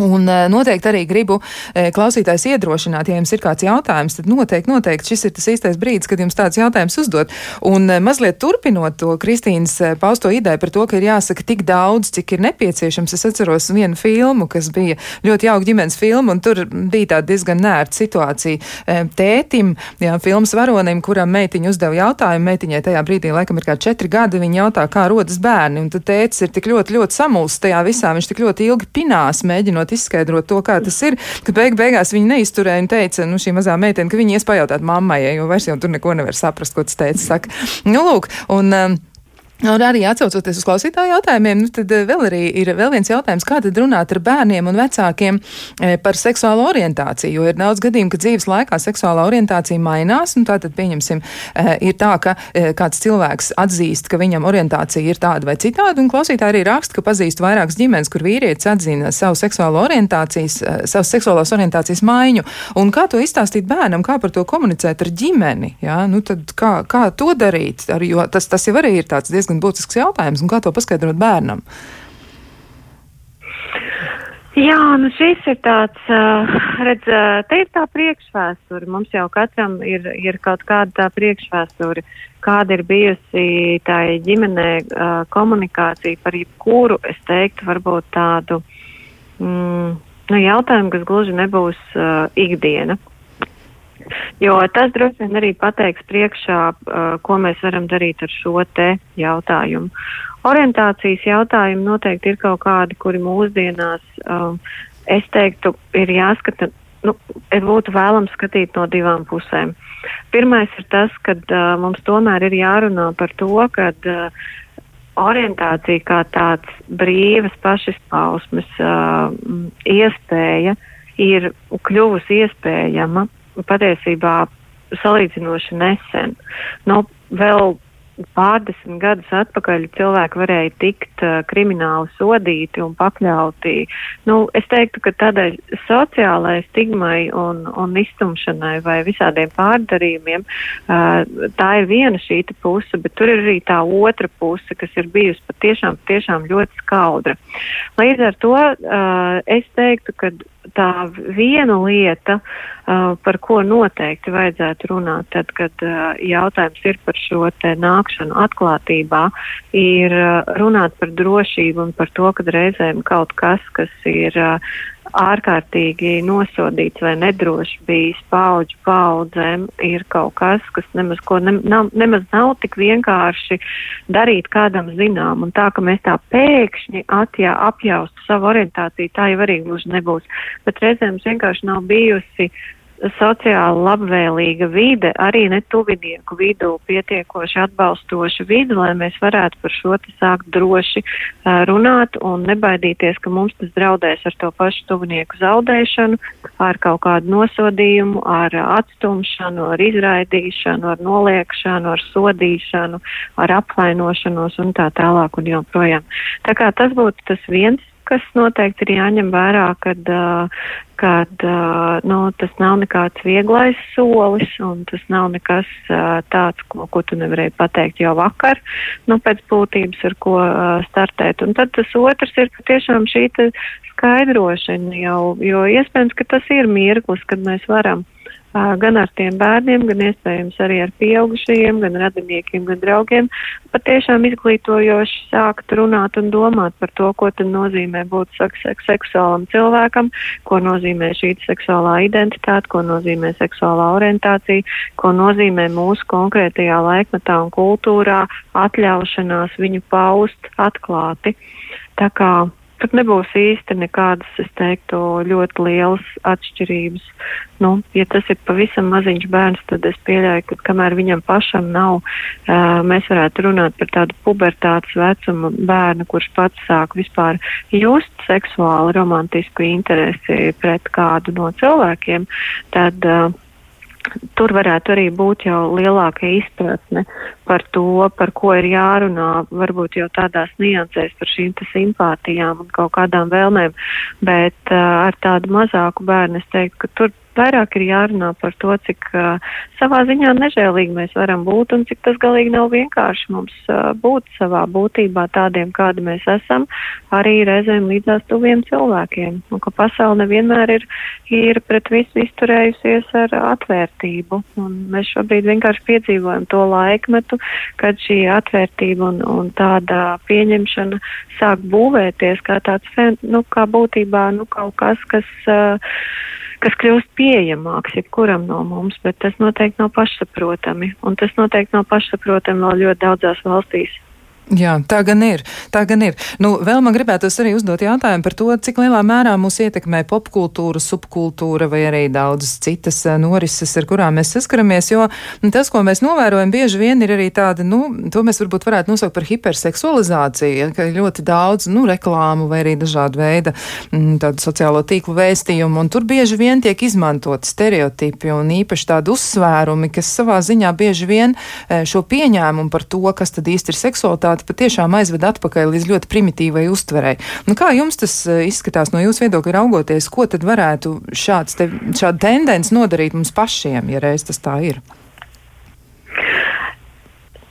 Un eh, noteikti arī gribu eh, klausītājs iedrošināt, ja jums ir kāds jautājums, tad noteikti, noteikti šis ir tas īstais brīdis, kad jums tāds jautājums uzdot. Un eh, mazliet turpinot to Kristīnas pausto ideju par to, ka ir jāsaka tik daudz, cik ir nepieciešams. Es atceros vienu filmu, kas bija ļoti jauka ģimenes filma, un tur bija tāda diezgan nērta situācija tētim, jā, filmas varonim, kuram meitiņa uzdeva jautājumu. Meitiņai tajā brīdī, laikam, ir kā četri gadi, viņa jautā, kā rodas bērni, un tad tētis ir tik ļoti, ļoti samulsts tajā visā, viņš tik ļoti ilgi pinās, mēģinot mēģinot izskaidrot to, kā tas ir, ka beig beigās viņa neizturēja un teica, nu, šī mazā meitene, ka viņa ies pajautāt mammai, jo vairs jau tur neko nevar saprast, ko tas teica. Saka. Nu, lūk, un, um, Un arī atcaucoties uz klausītāju jautājumiem, nu, tad eh, vēl arī ir vēl viens jautājums, kā tad runāt ar bērniem un vecākiem eh, par seksuālo orientāciju, jo ir daudz gadījumu, ka dzīves laikā seksuālā orientācija mainās, un tātad pieņemsim, eh, ir tā, ka kāds cilvēks atzīst, ka viņam orientācija ir tāda vai citāda, un klausītāji arī raksta, ka pazīst vairākas ģimenes, kur vīrietis atzina savu seksuālo orientācijas, savas seksuālās orientācijas maiņu, un kā to izstāstīt bērnam, kā par to komunicēt ar ģimeni, jā, nu tad kā, kā to darīt, ar, jo tas, tas jau arī ir tāds diezgan diezgan būtisks jautājums, un kā to paskaidrot bērnam? Jā, nu šis ir tāds, redz, te ir tā priekšvēsture. Mums jau katram ir, ir kaut kāda tā priekšvēsture, kāda ir bijusi tā ģimenē komunikācija par jebkuru, es teiktu, varbūt tādu mm, nu, jautājumu, kas gluži nebūs uh, ikdiena. Jo tas droši vien arī pateiks priekšā, uh, ko mēs varam darīt ar šo te jautājumu. Orientācijas jautājumi noteikti ir kaut kādi, kuri mūsdienās, um, es teiktu, ir jāskata, nu, ir būtu vēlams skatīt no divām pusēm. Pirmais ir tas, ka uh, mums tomēr ir jārunā par to, ka uh, orientācija kā tāds brīvas pašizpausmes uh, iespēja ir kļuvusi iespējama patiesībā salīdzinoši nesen. Nu, vēl pārdesmit gadus atpakaļ cilvēki varēja tikt uh, krimināli sodīti un pakļauti. Nu, es teiktu, ka tādai sociālai stigmai un, un iztumšanai vai visādiem pārdarījumiem uh, tā ir viena šī puse, bet tur ir arī tā otra puse, kas ir bijusi patiešām, patiešām ļoti skaudra. Līdz ar to uh, es teiktu, ka tā viena lieta, uh, par ko noteikti vajadzētu runāt, tad, kad uh, jautājums ir par šo te nākšanu atklātībā, ir uh, runāt par drošību un par to, ka reizēm kaut kas, kas ir ārkārtīgi nosodīts vai nedroši bijis paudžu paudzēm, ir kaut kas, kas nemaz, ne, nav, nemaz nav tik vienkārši darīt kādam zinām. Un tā, ka mēs tā pēkšņi atjā, apjaustu savu orientāciju, tā jau arī gluži nebūs. Bet reizēm vienkārši nav bijusi sociāli labvēlīga vide, arī ne tuvinieku vidū pietiekoši atbalstoša vide, lai mēs varētu par šo te sākt droši uh, runāt un nebaidīties, ka mums tas draudēs ar to pašu tuvinieku zaudēšanu, ar kaut kādu nosodījumu, ar atstumšanu, ar izraidīšanu, ar noliekšanu, ar sodīšanu, ar apvainošanos un tā tālāk un joprojām. Tā kā tas būtu tas viens kas noteikti ir jāņem vērā, kad, kad nu, tas nav nekāds vieglais solis un tas nav nekas tāds, ko, ko tu nevarēji pateikt jau vakar, nu, pēc būtības, ar ko startēt. Un tad tas otrs ir tiešām šī skaidrošana jau, jo iespējams, ka tas ir mirklis, kad mēs varam gan ar tiem bērniem, gan iespējams arī ar pieaugušajiem, gan radiniekiem, gan draugiem, patiešām izglītojoši sākt runāt un domāt par to, ko tad nozīmē būt seksuālam cilvēkam, ko nozīmē šī seksuālā identitāte, ko nozīmē seksuālā orientācija, ko nozīmē mūsu konkrētajā laikmetā un kultūrā atļaušanās viņu paust atklāti. Tā kā Tur nebūs īsti nekādas, es teiktu, ļoti lielas atšķirības. Nu, ja tas ir pavisam maziņš bērns, tad es pieļauju, ka kamēr viņam pašam nav, mēs varētu runāt par tādu pubertātes vecumu bērnu, kurš pats sāk vispār just seksuāli romantisku interesi pret kādu no cilvēkiem, tad tur varētu arī būt jau lielāka izpratne par to, par ko ir jārunā, varbūt jau tādās niansēs par šīm simpātijām un kaut kādām vēlmēm, bet uh, ar tādu mazāku bērnu es teiktu, ka tur vairāk ir jārunā par to, cik uh, savā ziņā nežēlīgi mēs varam būt un cik tas galīgi nav vienkārši mums uh, būt savā būtībā tādiem, kādi mēs esam, arī reizēm līdzās tuviem cilvēkiem. Un ka pasaule nevienmēr ir, ir pret visu izturējusies ar atvērtību. Un mēs šobrīd vienkārši piedzīvojam to laikmetu, kad šī atvērtība un, un tāda pieņemšana sāk būvēties kā tāds, nu, kā būtībā, nu, kaut kas, kas. Uh, kas kļūst pieejamāks jebkuram no mums, bet tas noteikti nav pašsaprotami. Un tas noteikti nav pašsaprotami vēl ļoti daudzās valstīs. Jā, tā gan ir. Tā gan ir. Nu, vēl man gribētos arī uzdot jautājumu par to, cik lielā mērā mūs ietekmē popkultūra, subkultūra vai arī daudzas citas eh, norises, ar kurām mēs saskaramies, jo tas, ko mēs novērojam, bieži vien ir arī tāda, nu, to mēs varbūt varētu nosaukt par hiperseksualizāciju, ka ļoti daudz, nu, reklāmu vai arī dažādu veidu mm, tādu sociālo tīklu vēstījumu, un tur bieži vien tiek izmantot stereotipi un īpaši tādi uzsvērumi, kas savā ziņā bieži vien eh, šo pieņēmumu par to, kas tad īsti ir seksualitāte, realitāte patiešām aizved atpakaļ līdz ļoti primitīvai uztverei. Nu, kā jums tas eh, izskatās no jūsu viedokļa raugoties, ko tad varētu šāds te, šāda tendence nodarīt mums pašiem, ja reiz tas tā ir?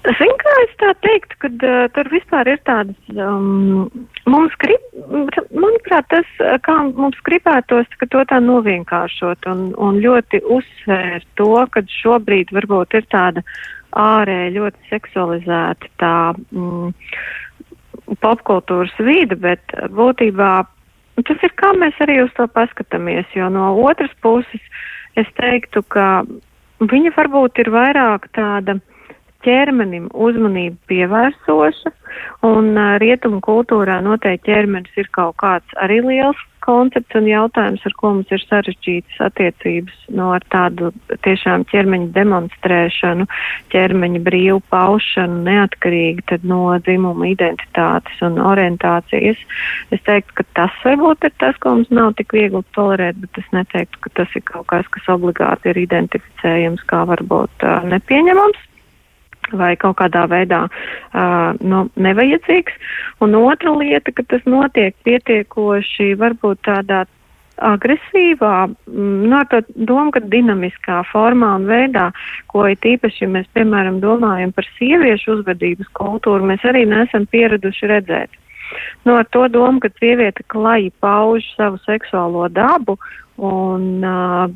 Zinu, kā es tā teiktu, ka uh, tur vispār ir tādas, um, mums grib, manuprāt, tas, kā mums gribētos, ka to tā novienkāršot un, un ļoti uzsvērt to, ka šobrīd varbūt ir tāda ārēji ļoti seksualizēta tā mm, popkultūras vide, bet būtībā tas ir kā mēs arī uz to paskatāmies, jo no otras puses es teiktu, ka viņa varbūt ir vairāk tāda ķermenim uzmanību pievērsoša, un rietumu kultūrā noteikti ķermenis ir kaut kāds arī liels koncepts un jautājums, ar ko mums ir sarežģītas attiecības no ar tādu tiešām ķermeņa demonstrēšanu, ķermeņa brīvu paušanu, neatkarīgi tad no dzimuma identitātes un orientācijas. Es teiktu, ka tas varbūt ir tas, ko mums nav tik viegli tolerēt, bet es neteiktu, ka tas ir kaut kas, kas obligāti ir identificējams kā varbūt uh, nepieņemams vai kaut kādā veidā uh, nu, nevajadzīgs. Un otra lieta, ka tas notiek pietiekoši varbūt tādā agresīvā, nu, ar to domu, ka dinamiskā formā un veidā, ko it īpaši, ja mēs, piemēram, domājam par sieviešu uzvedības kultūru, mēs arī nesam pieraduši redzēt. Nu, ar to domu, ka sieviete klaji pauž savu seksuālo dabu un uh,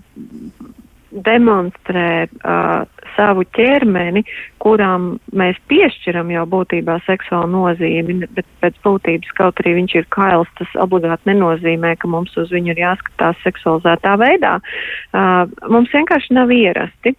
demonstrē uh, savu ķermeni, kurām mēs piešķiram jau būtībā seksuālu nozīmi, bet pēc būtības kaut arī viņš ir kails, tas obligāti nenozīmē, ka mums uz viņu ir jāskatās seksualizētā veidā. Uh, mums vienkārši nav ierasti.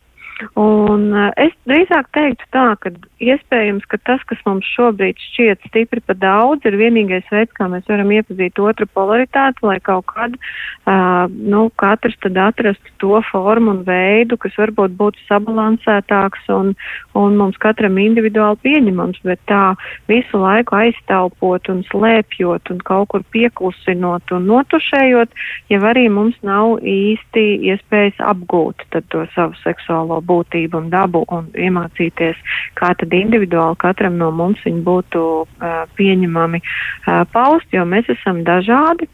Un uh, es drīzāk teiktu tā, ka iespējams, ka tas, kas mums šobrīd šķiet stipri pa daudz, ir vienīgais veids, kā mēs varam iepazīt otru polaritāti, lai kaut kad, uh, nu, katrs tad atrastu to formu un veidu, kas varbūt būtu sabalansētāks un, un mums katram individuāli pieņemams, bet tā visu laiku aiztaupot un slēpjot un kaut kur pieklusinot un notušējot, ja arī mums nav īsti iespējas apgūt to savu seksuālo būtību un dabu un iemācīties, kā tad individuāli katram no mums viņi būtu uh, pieņemami uh, paust, jo mēs esam dažādi.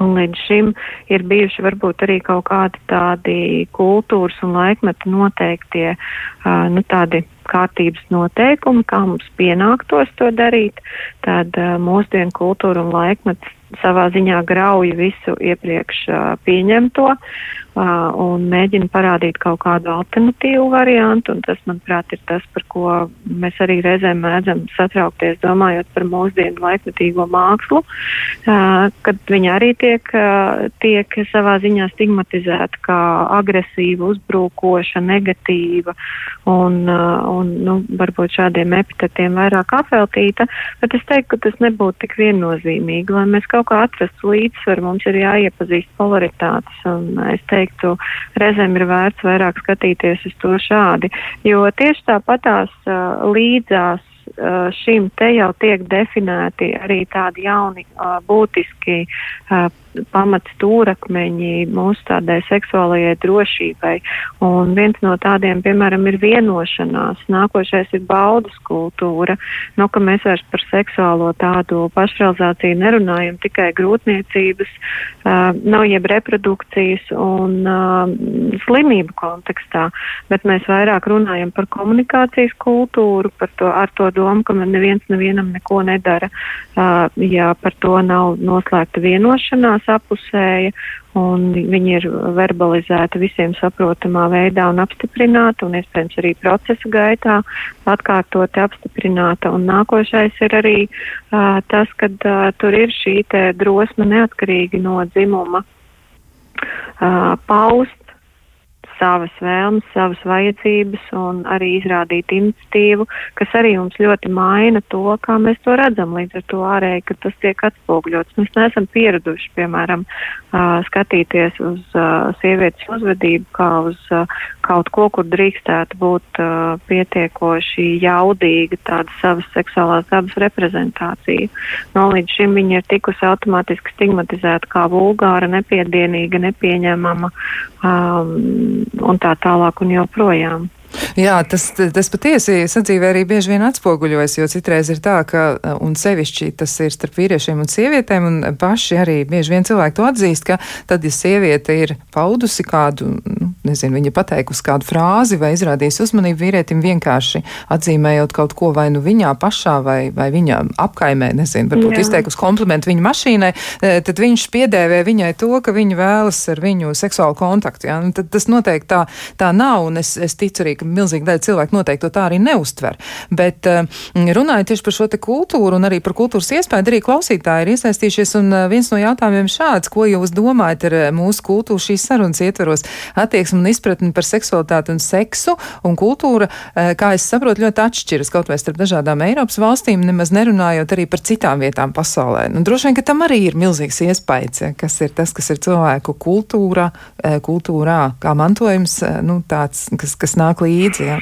Un līdz šim ir bijuši varbūt arī kaut kādi tādi kultūras un laikmeta noteiktie, uh, nu tādi kārtības noteikumi, kā mums pienāktos to darīt. Tad uh, mūsdienu kultūra un laikmets savā ziņā grauj visu iepriekš uh, pieņemto. Uh, un mēģina parādīt kaut kādu alternatīvu variantu, tas, manuprāt, ir tas, par ko mēs arī reizēm mēdzam satraukties, domājot par mūsdienu laikmetīgo mākslu, kad viņa arī tiek, tiek savā ziņā stigmatizēta kā agresīva, uzbrukoša, negatīva, un, un nu, varbūt šādiem epitetiem vairāk apveltīta, bet es teiktu, ka tas nebūtu tik viennozīmīgi, lai mēs kaut kā atrastu līdzsvaru, mums ir jāiepazīst polaritātes, un es teiktu, reizēm ir vērts vairāk skatīties uz to šādi, jo tieši tāpatās uh, līdzās šim te jau tiek definēti arī tādi jauni būtiski uh, pamatstūrakmeņi mūsu tādai seksuālajai drošībai. Un viens no tādiem, piemēram, ir vienošanās. Nākošais ir baudas kultūra. Nu, ka mēs vairs par seksuālo tādu pašrealizāciju nerunājam tikai grūtniecības, uh, nav jeb reprodukcijas un uh, slimību kontekstā, bet mēs vairāk runājam par komunikācijas kultūru, par to, ar to domu, ka neviens nevienam neko nedara, uh, ja par to nav noslēgta vienošanās sarunās apusēja, un viņi ir verbalizēti visiem saprotamā veidā un apstiprināti, un iespējams arī procesa gaitā atkārtoti apstiprināta. Un nākošais ir arī uh, tas, ka uh, tur ir šī drosme neatkarīgi no dzimuma uh, paust savas vēlmes, savas vajadzības un arī izrādīt iniciatīvu, kas arī mums ļoti maina to, kā mēs to redzam līdz ar to ārēji, ka tas tiek atspogļots. Mēs neesam pieraduši, piemēram, skatīties uz sievietes uzvedību kā uz kaut ko, kur drīkstētu būt pietiekoši jaudīga tāda savas seksuālās dabas reprezentācija. No līdz šim viņa ir tikusi automātiski stigmatizēta kā vulgāra, nepiedienīga, nepieņemama um, un tā tālāk un joprojām. Jā, tas, tas patiesi sadzīvē arī bieži vien atspoguļojas, jo citreiz ir tā, ka, un sevišķi tas ir starp vīriešiem un sievietēm, un paši arī bieži vien cilvēki to atzīst, ka tad, ja sieviete ir paudusi kādu, nu, nezinu, viņa pateikusi kādu frāzi vai izrādījusi uzmanību vīrietim vienkārši atzīmējot kaut ko vai nu viņā pašā vai, vai viņa apkaimē, nezinu, varbūt Jā. izteikusi komplimentu viņa mašīnai, e, tad viņš piedēvē viņai to, ka viņa vēlas ar viņu seksuālu kontaktu. Ja? Nu, tad tas noteikti tā, tā nav, un es, es ticu arī, ka milzīga daļa cilvēku noteikti to tā arī neuztver. Bet eh, runājot tieši par šo te kultūru un arī par kultūras iespēju, arī klausītāji ir iesaistījušies. Un eh, viens no jautājumiem šāds, ko jūs domājat ar eh, mūsu kultūru šīs sarunas ietveros attieksmi un izpratni par seksualitāti un seksu un kultūra, kā es saprotu, ļoti atšķiras kaut vai starp dažādām Eiropas valstīm, nemaz nerunājot arī par citām vietām pasaulē. Nu, droši vien, ka tam arī ir milzīgs iespējas, kas ir tas, kas ir cilvēku kultūra, kultūrā, kā mantojums, nu, tāds, kas, kas nāk līdzi līdzi. Jā.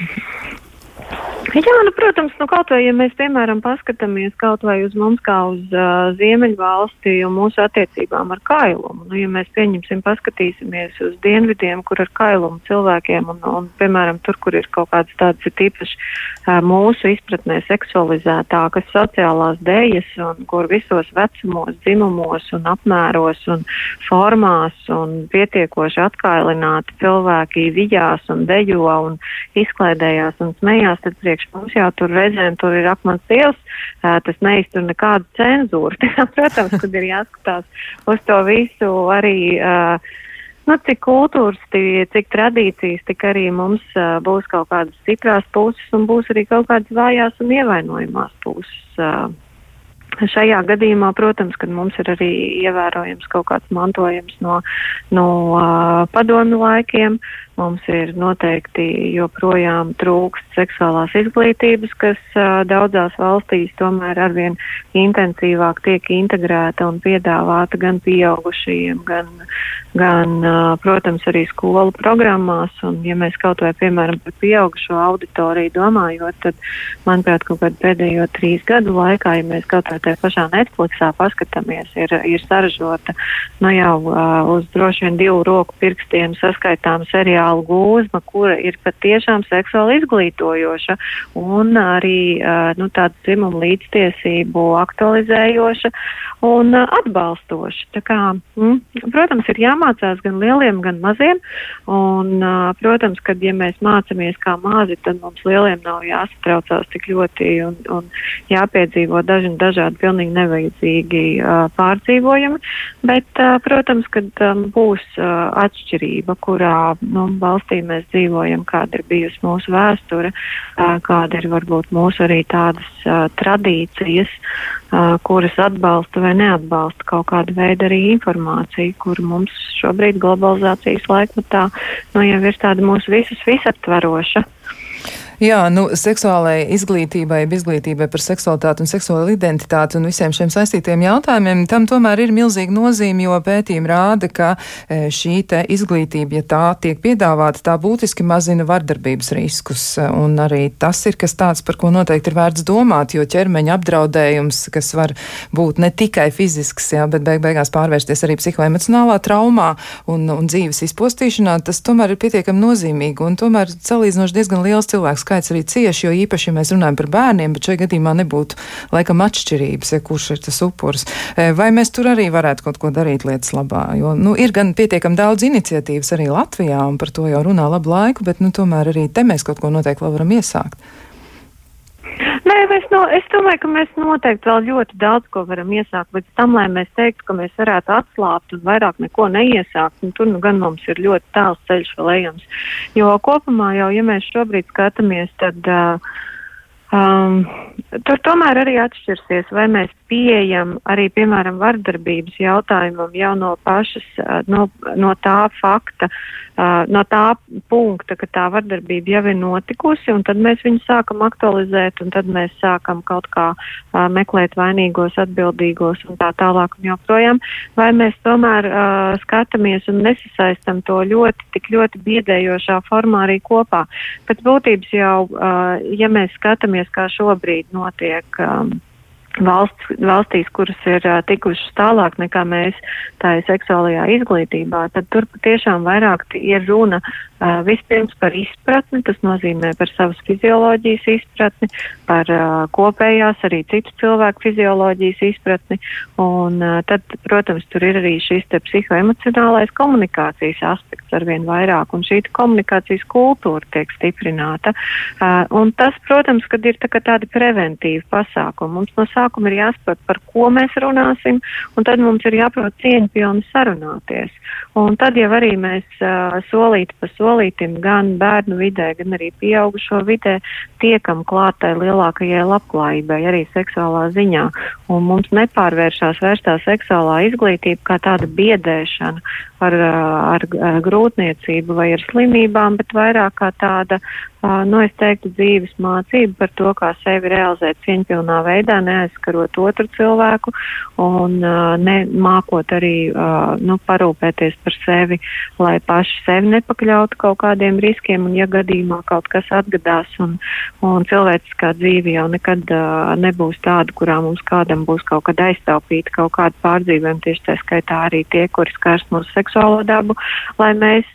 Jā, nu, protams, nu, kaut vai, ja mēs, piemēram, paskatāmies kaut vai uz mums kā uz uh, Ziemeļvalsti un mūsu attiecībām ar kailumu, nu, ja mēs pieņemsim, paskatīsimies uz dienvidiem, kur ar kailumu cilvēkiem un, un, piemēram, tur, kur ir kaut kādas tādas ir tīpaši uh, mūsu izpratnē seksualizētākas sociālās dējas un kur visos vecumos, dzimumos un apmēros un formās un pietiekoši atkailināti cilvēki vijās un dejo un izklaidējās un smējās, tad priekš priekš mums jau tur reizēm tur ir akmens ielas, tas neiztur nekādu cenzūru. Protams, kad ir jāskatās uz to visu arī. Nu, cik kultūras, cik tradīcijas, tik arī mums uh, būs kaut kādas stiprās puses un būs arī kaut kādas vājās un ievainojumās puses. Uh, Šajā gadījumā, protams, kad mums ir arī ievērojams kaut kāds mantojums no, no uh, padomu laikiem, Mums ir noteikti joprojām trūkst seksuālās izglītības, kas uh, daudzās valstīs tomēr arvien intensīvāk tiek integrēta un piedāvāta gan pieaugušajiem, gan, gan uh, protams, arī skolu programmās. Un, ja mēs kaut vai, piemēram, par pieaugušo auditoriju domājot, tad, manuprāt, kaut kādā pēdējo trīs gadu laikā, ja mēs kaut vai tajā pašā Netflixā paskatāmies, ir, ir saražota, nu jau uh, uz droši vien divu roku pirkstiem saskaitām seriālu seksuāla gūzma, kura ir patiešām seksuāli izglītojoša un arī nu, tāda dzimuma līdztiesību aktualizējoša un atbalstoša. Kā, mm, protams, ir jāmācās gan lieliem, gan maziem. Un, protams, kad ja mēs mācāmies kā mazi, tad mums lieliem nav jāsatraucās tik ļoti un, un jāpiedzīvo daži dažādi pilnīgi nevajadzīgi pārdzīvojumi. Bet, protams, kad būs atšķirība, kurā nu, valstī mēs dzīvojam, kāda ir bijusi mūsu vēsture, kāda ir varbūt mūsu arī tādas tradīcijas, kuras atbalsta vai neatbalsta kaut kādu veidu arī informāciju, kur mums šobrīd globalizācijas laikmetā nu, jau ir tāda mūsu visus visaptvaroša. Jā, nu, seksuālai izglītībai, izglītībai par seksualitāti un seksuālu identitāti un visiem šiem saistītiem jautājumiem, tam tomēr ir milzīga nozīme, jo pētījumi rāda, ka e, šī te izglītība, ja tā tiek piedāvāta, tā būtiski mazina vardarbības riskus. Un arī tas ir kas tāds, par ko noteikti ir vērts domāt, jo ķermeņa apdraudējums, kas var būt ne tikai fizisks, jā, bet beig beigās pārvērsties arī psihoemocionālā traumā un, un dzīves izpostīšanā, tas tomēr ir pietiekami nozīmīgi. Un tomēr salīdzinoši diezgan liels cilvēks skaits arī cieši, jo īpaši, ja mēs runājam par bērniem, bet šajā gadījumā nebūtu laikam atšķirības, ja kurš ir tas upuris. E, vai mēs tur arī varētu kaut ko darīt lietas labā? Jo, nu, ir gan pietiekami daudz iniciatīvas arī Latvijā, un par to jau runā labu laiku, bet, nu, tomēr arī te mēs kaut ko noteikti varam iesākt. Nē, es, no, es domāju, ka mēs noteikti vēl ļoti daudz ko varam iesākt, bet tam, lai mēs teiktu, ka mēs varētu atslābt un vairāk neko neiesākt, un tur nu gan mums ir ļoti tāls ceļš vēl ejams. Jo kopumā jau, ja mēs šobrīd skatāmies, tad. Uh, Um, tur tomēr arī atšķirsies, vai mēs pieejam arī, piemēram, vardarbības jautājumam jau no pašas, no, no tā fakta, no tā punkta, ka tā vardarbība jau ir notikusi, un tad mēs viņu sākam aktualizēt, un tad mēs sākam kaut kā uh, meklēt vainīgos, atbildīgos un tā tālāk un joprojām, vai mēs tomēr uh, skatāmies un nesasaistam to ļoti, tik ļoti biedējošā formā arī kopā. Pēc būtības jau, uh, ja mēs skatāmies kā šobrīd notiek. Um, valsts, valstīs, kuras ir uh, tikušas tālāk nekā mēs tā ir seksuālajā izglītībā, tad tur patiešām vairāk ir runa uh, vispirms par izpratni, tas nozīmē par savas fizioloģijas izpratni, par uh, kopējās arī citu cilvēku fizioloģijas izpratni, un uh, tad, protams, tur ir arī šis te psihoemocionālais komunikācijas aspekts arvien vairāk, un šī komunikācijas kultūra tiek stiprināta, uh, un tas, protams, kad ir tā tādi preventīvi pasākumi. Mums no sākuma ir jāsaprot, par ko mēs runāsim, un tad mums ir jāprot cieņpilni sarunāties. Un tad jau arī mēs uh, solīti pa solītim gan bērnu vidē, gan arī pieaugušo vidē tiekam klātai lielākajai labklājībai, arī seksuālā ziņā. Un mums nepārvēršās vairs tā seksuālā izglītība kā tāda biedēšana ar, ar, grūtniecību vai ar slimībām, bet vairāk kā tāda nu, es teiktu, dzīves mācība par to, kā sevi realizēt cieņpilnā veidā, neaizskarot otru cilvēku un nemākot arī nu, parūpēties par sevi, lai paši sevi nepakļautu kaut kādiem riskiem un, ja gadījumā kaut kas atgadās un, un cilvēciskā dzīve jau nekad nebūs tāda, kurā mums kādam būs kaut kad aiztaupīta kaut kāda pārdzīvojuma, tieši tā skaitā arī tie, kuri skars mūsu seksuālo dabu, lai mēs,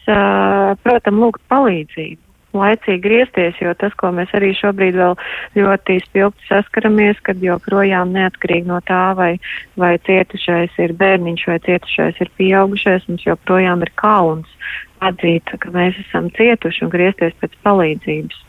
protams, lūgtu palīdzību laicīgi griezties, jo tas, ko mēs arī šobrīd vēl ļoti spilgti saskaramies, kad joprojām neatkarīgi no tā, vai, vai cietušais ir bērniņš vai cietušais ir pieaugušais, mums joprojām ir kauns atzīt, ka mēs esam cietuši un griezties pēc palīdzības.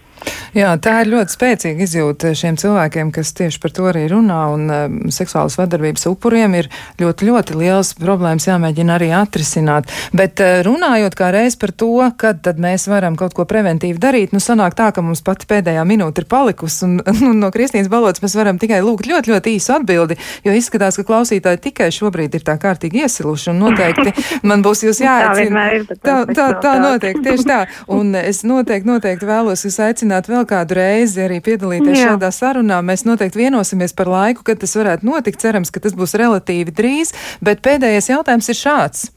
Jā, tā ir ļoti spēcīga izjūta šiem cilvēkiem, kas tieši par to arī runā, un um, seksuālas vardarbības upuriem ir ļoti, ļoti liels problēmas jāmēģina arī atrisināt. Bet uh, runājot kā reiz par to, kad tad mēs varam kaut ko preventīvi darīt, nu sanāk tā, ka mums pati pēdējā minūte ir palikusi, un, un no Kristīnas balots mēs varam tikai lūgt ļoti, ļoti īsu atbildi, jo izskatās, ka klausītāji tikai šobrīd ir tā kārtīgi iesiluši, un noteikti man būs jūs jāaicina. Tā, tā, tā, tā notiek, tieši tā. Un es noteikti, noteikti vēlos jūs aicināt vēl kādu reizi arī piedalīties Jā. šādā sarunā. Mēs noteikti vienosimies par laiku, kad tas varētu notikt. Cerams, ka tas būs relatīvi drīz, bet pēdējais jautājums ir šāds.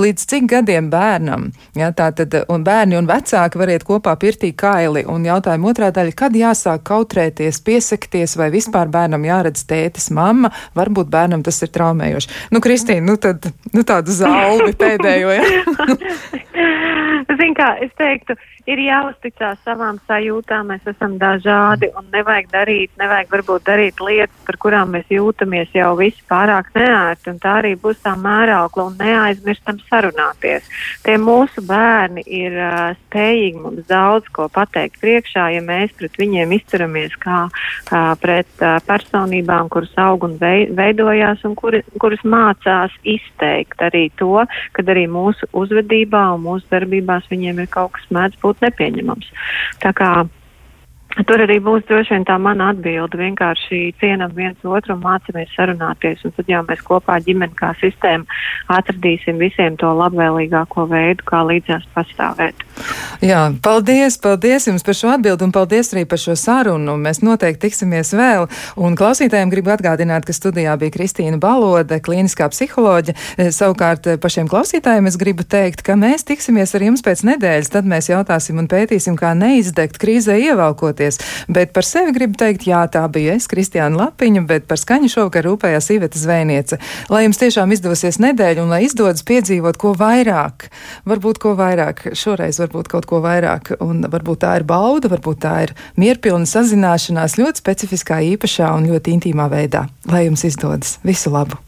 Līdz cik gadiem bērnam, ja, tātad, un bērni un vecāki var iet kopā pirtī kaili, un jautājuma otrā daļa, kad jāsāk kautrēties, piesakties, vai vispār bērnam jāredz tētis, mamma, varbūt bērnam tas ir traumējoši. Nu, Kristīna, nu tad, nu tādu zalbi pēdējo, ja. Zin kā, es teiktu, ir jāuzticās savām sajūtām, mēs esam dažādi un nevajag darīt, nevajag varbūt darīt lietas, par kurām mēs jūtamies jau visi pārāk neērti, un tā arī būs tā mēraukla un neaizmirstam sarunāties. Tie mūsu bērni ir uh, spējīgi mums daudz ko pateikt priekšā, ja mēs pret viņiem izturamies kā uh, pret uh, personībām, kuras aug un veidojās un kuri, kuras mācās izteikt arī to, kad arī mūsu uzvedībā un mūsu darbībās viņiem ir kaut kas mēdz būt nepieņemams. Tā kā Tur arī būs droši vien tā mana atbilde. Vienkārši cienam viens otru un mācāmies sarunāties. Un tad jau mēs kopā ģimeni kā sistēma atradīsim visiem to labvēlīgāko veidu, kā līdzās pastāvēt. Jā, paldies, paldies jums par šo atbildi un paldies arī par šo sarunu. Mēs noteikti tiksimies vēl. Un klausītājiem gribu atgādināt, ka studijā bija Kristīna Balode, klīniskā psiholoģa. Eh, savukārt eh, pašiem klausītājiem es gribu teikt, ka mēs tiksimies ar jums pēc nedēļas. Tad mēs jautāsim un pētīsim, kā neizdegt krīzē ievalkot rīkoties. Bet par sevi gribu teikt, jā, tā bija es, Kristiāna Lapiņa, bet par skaņu šovakar rūpējās Iveta Zvēniece. Lai jums tiešām izdosies nedēļa un lai izdodas piedzīvot ko vairāk, varbūt ko vairāk, šoreiz varbūt kaut ko vairāk, un varbūt tā ir bauda, varbūt tā ir mierpilna sazināšanās ļoti specifiskā, īpašā un ļoti intīmā veidā. Lai jums izdodas! Visu labu!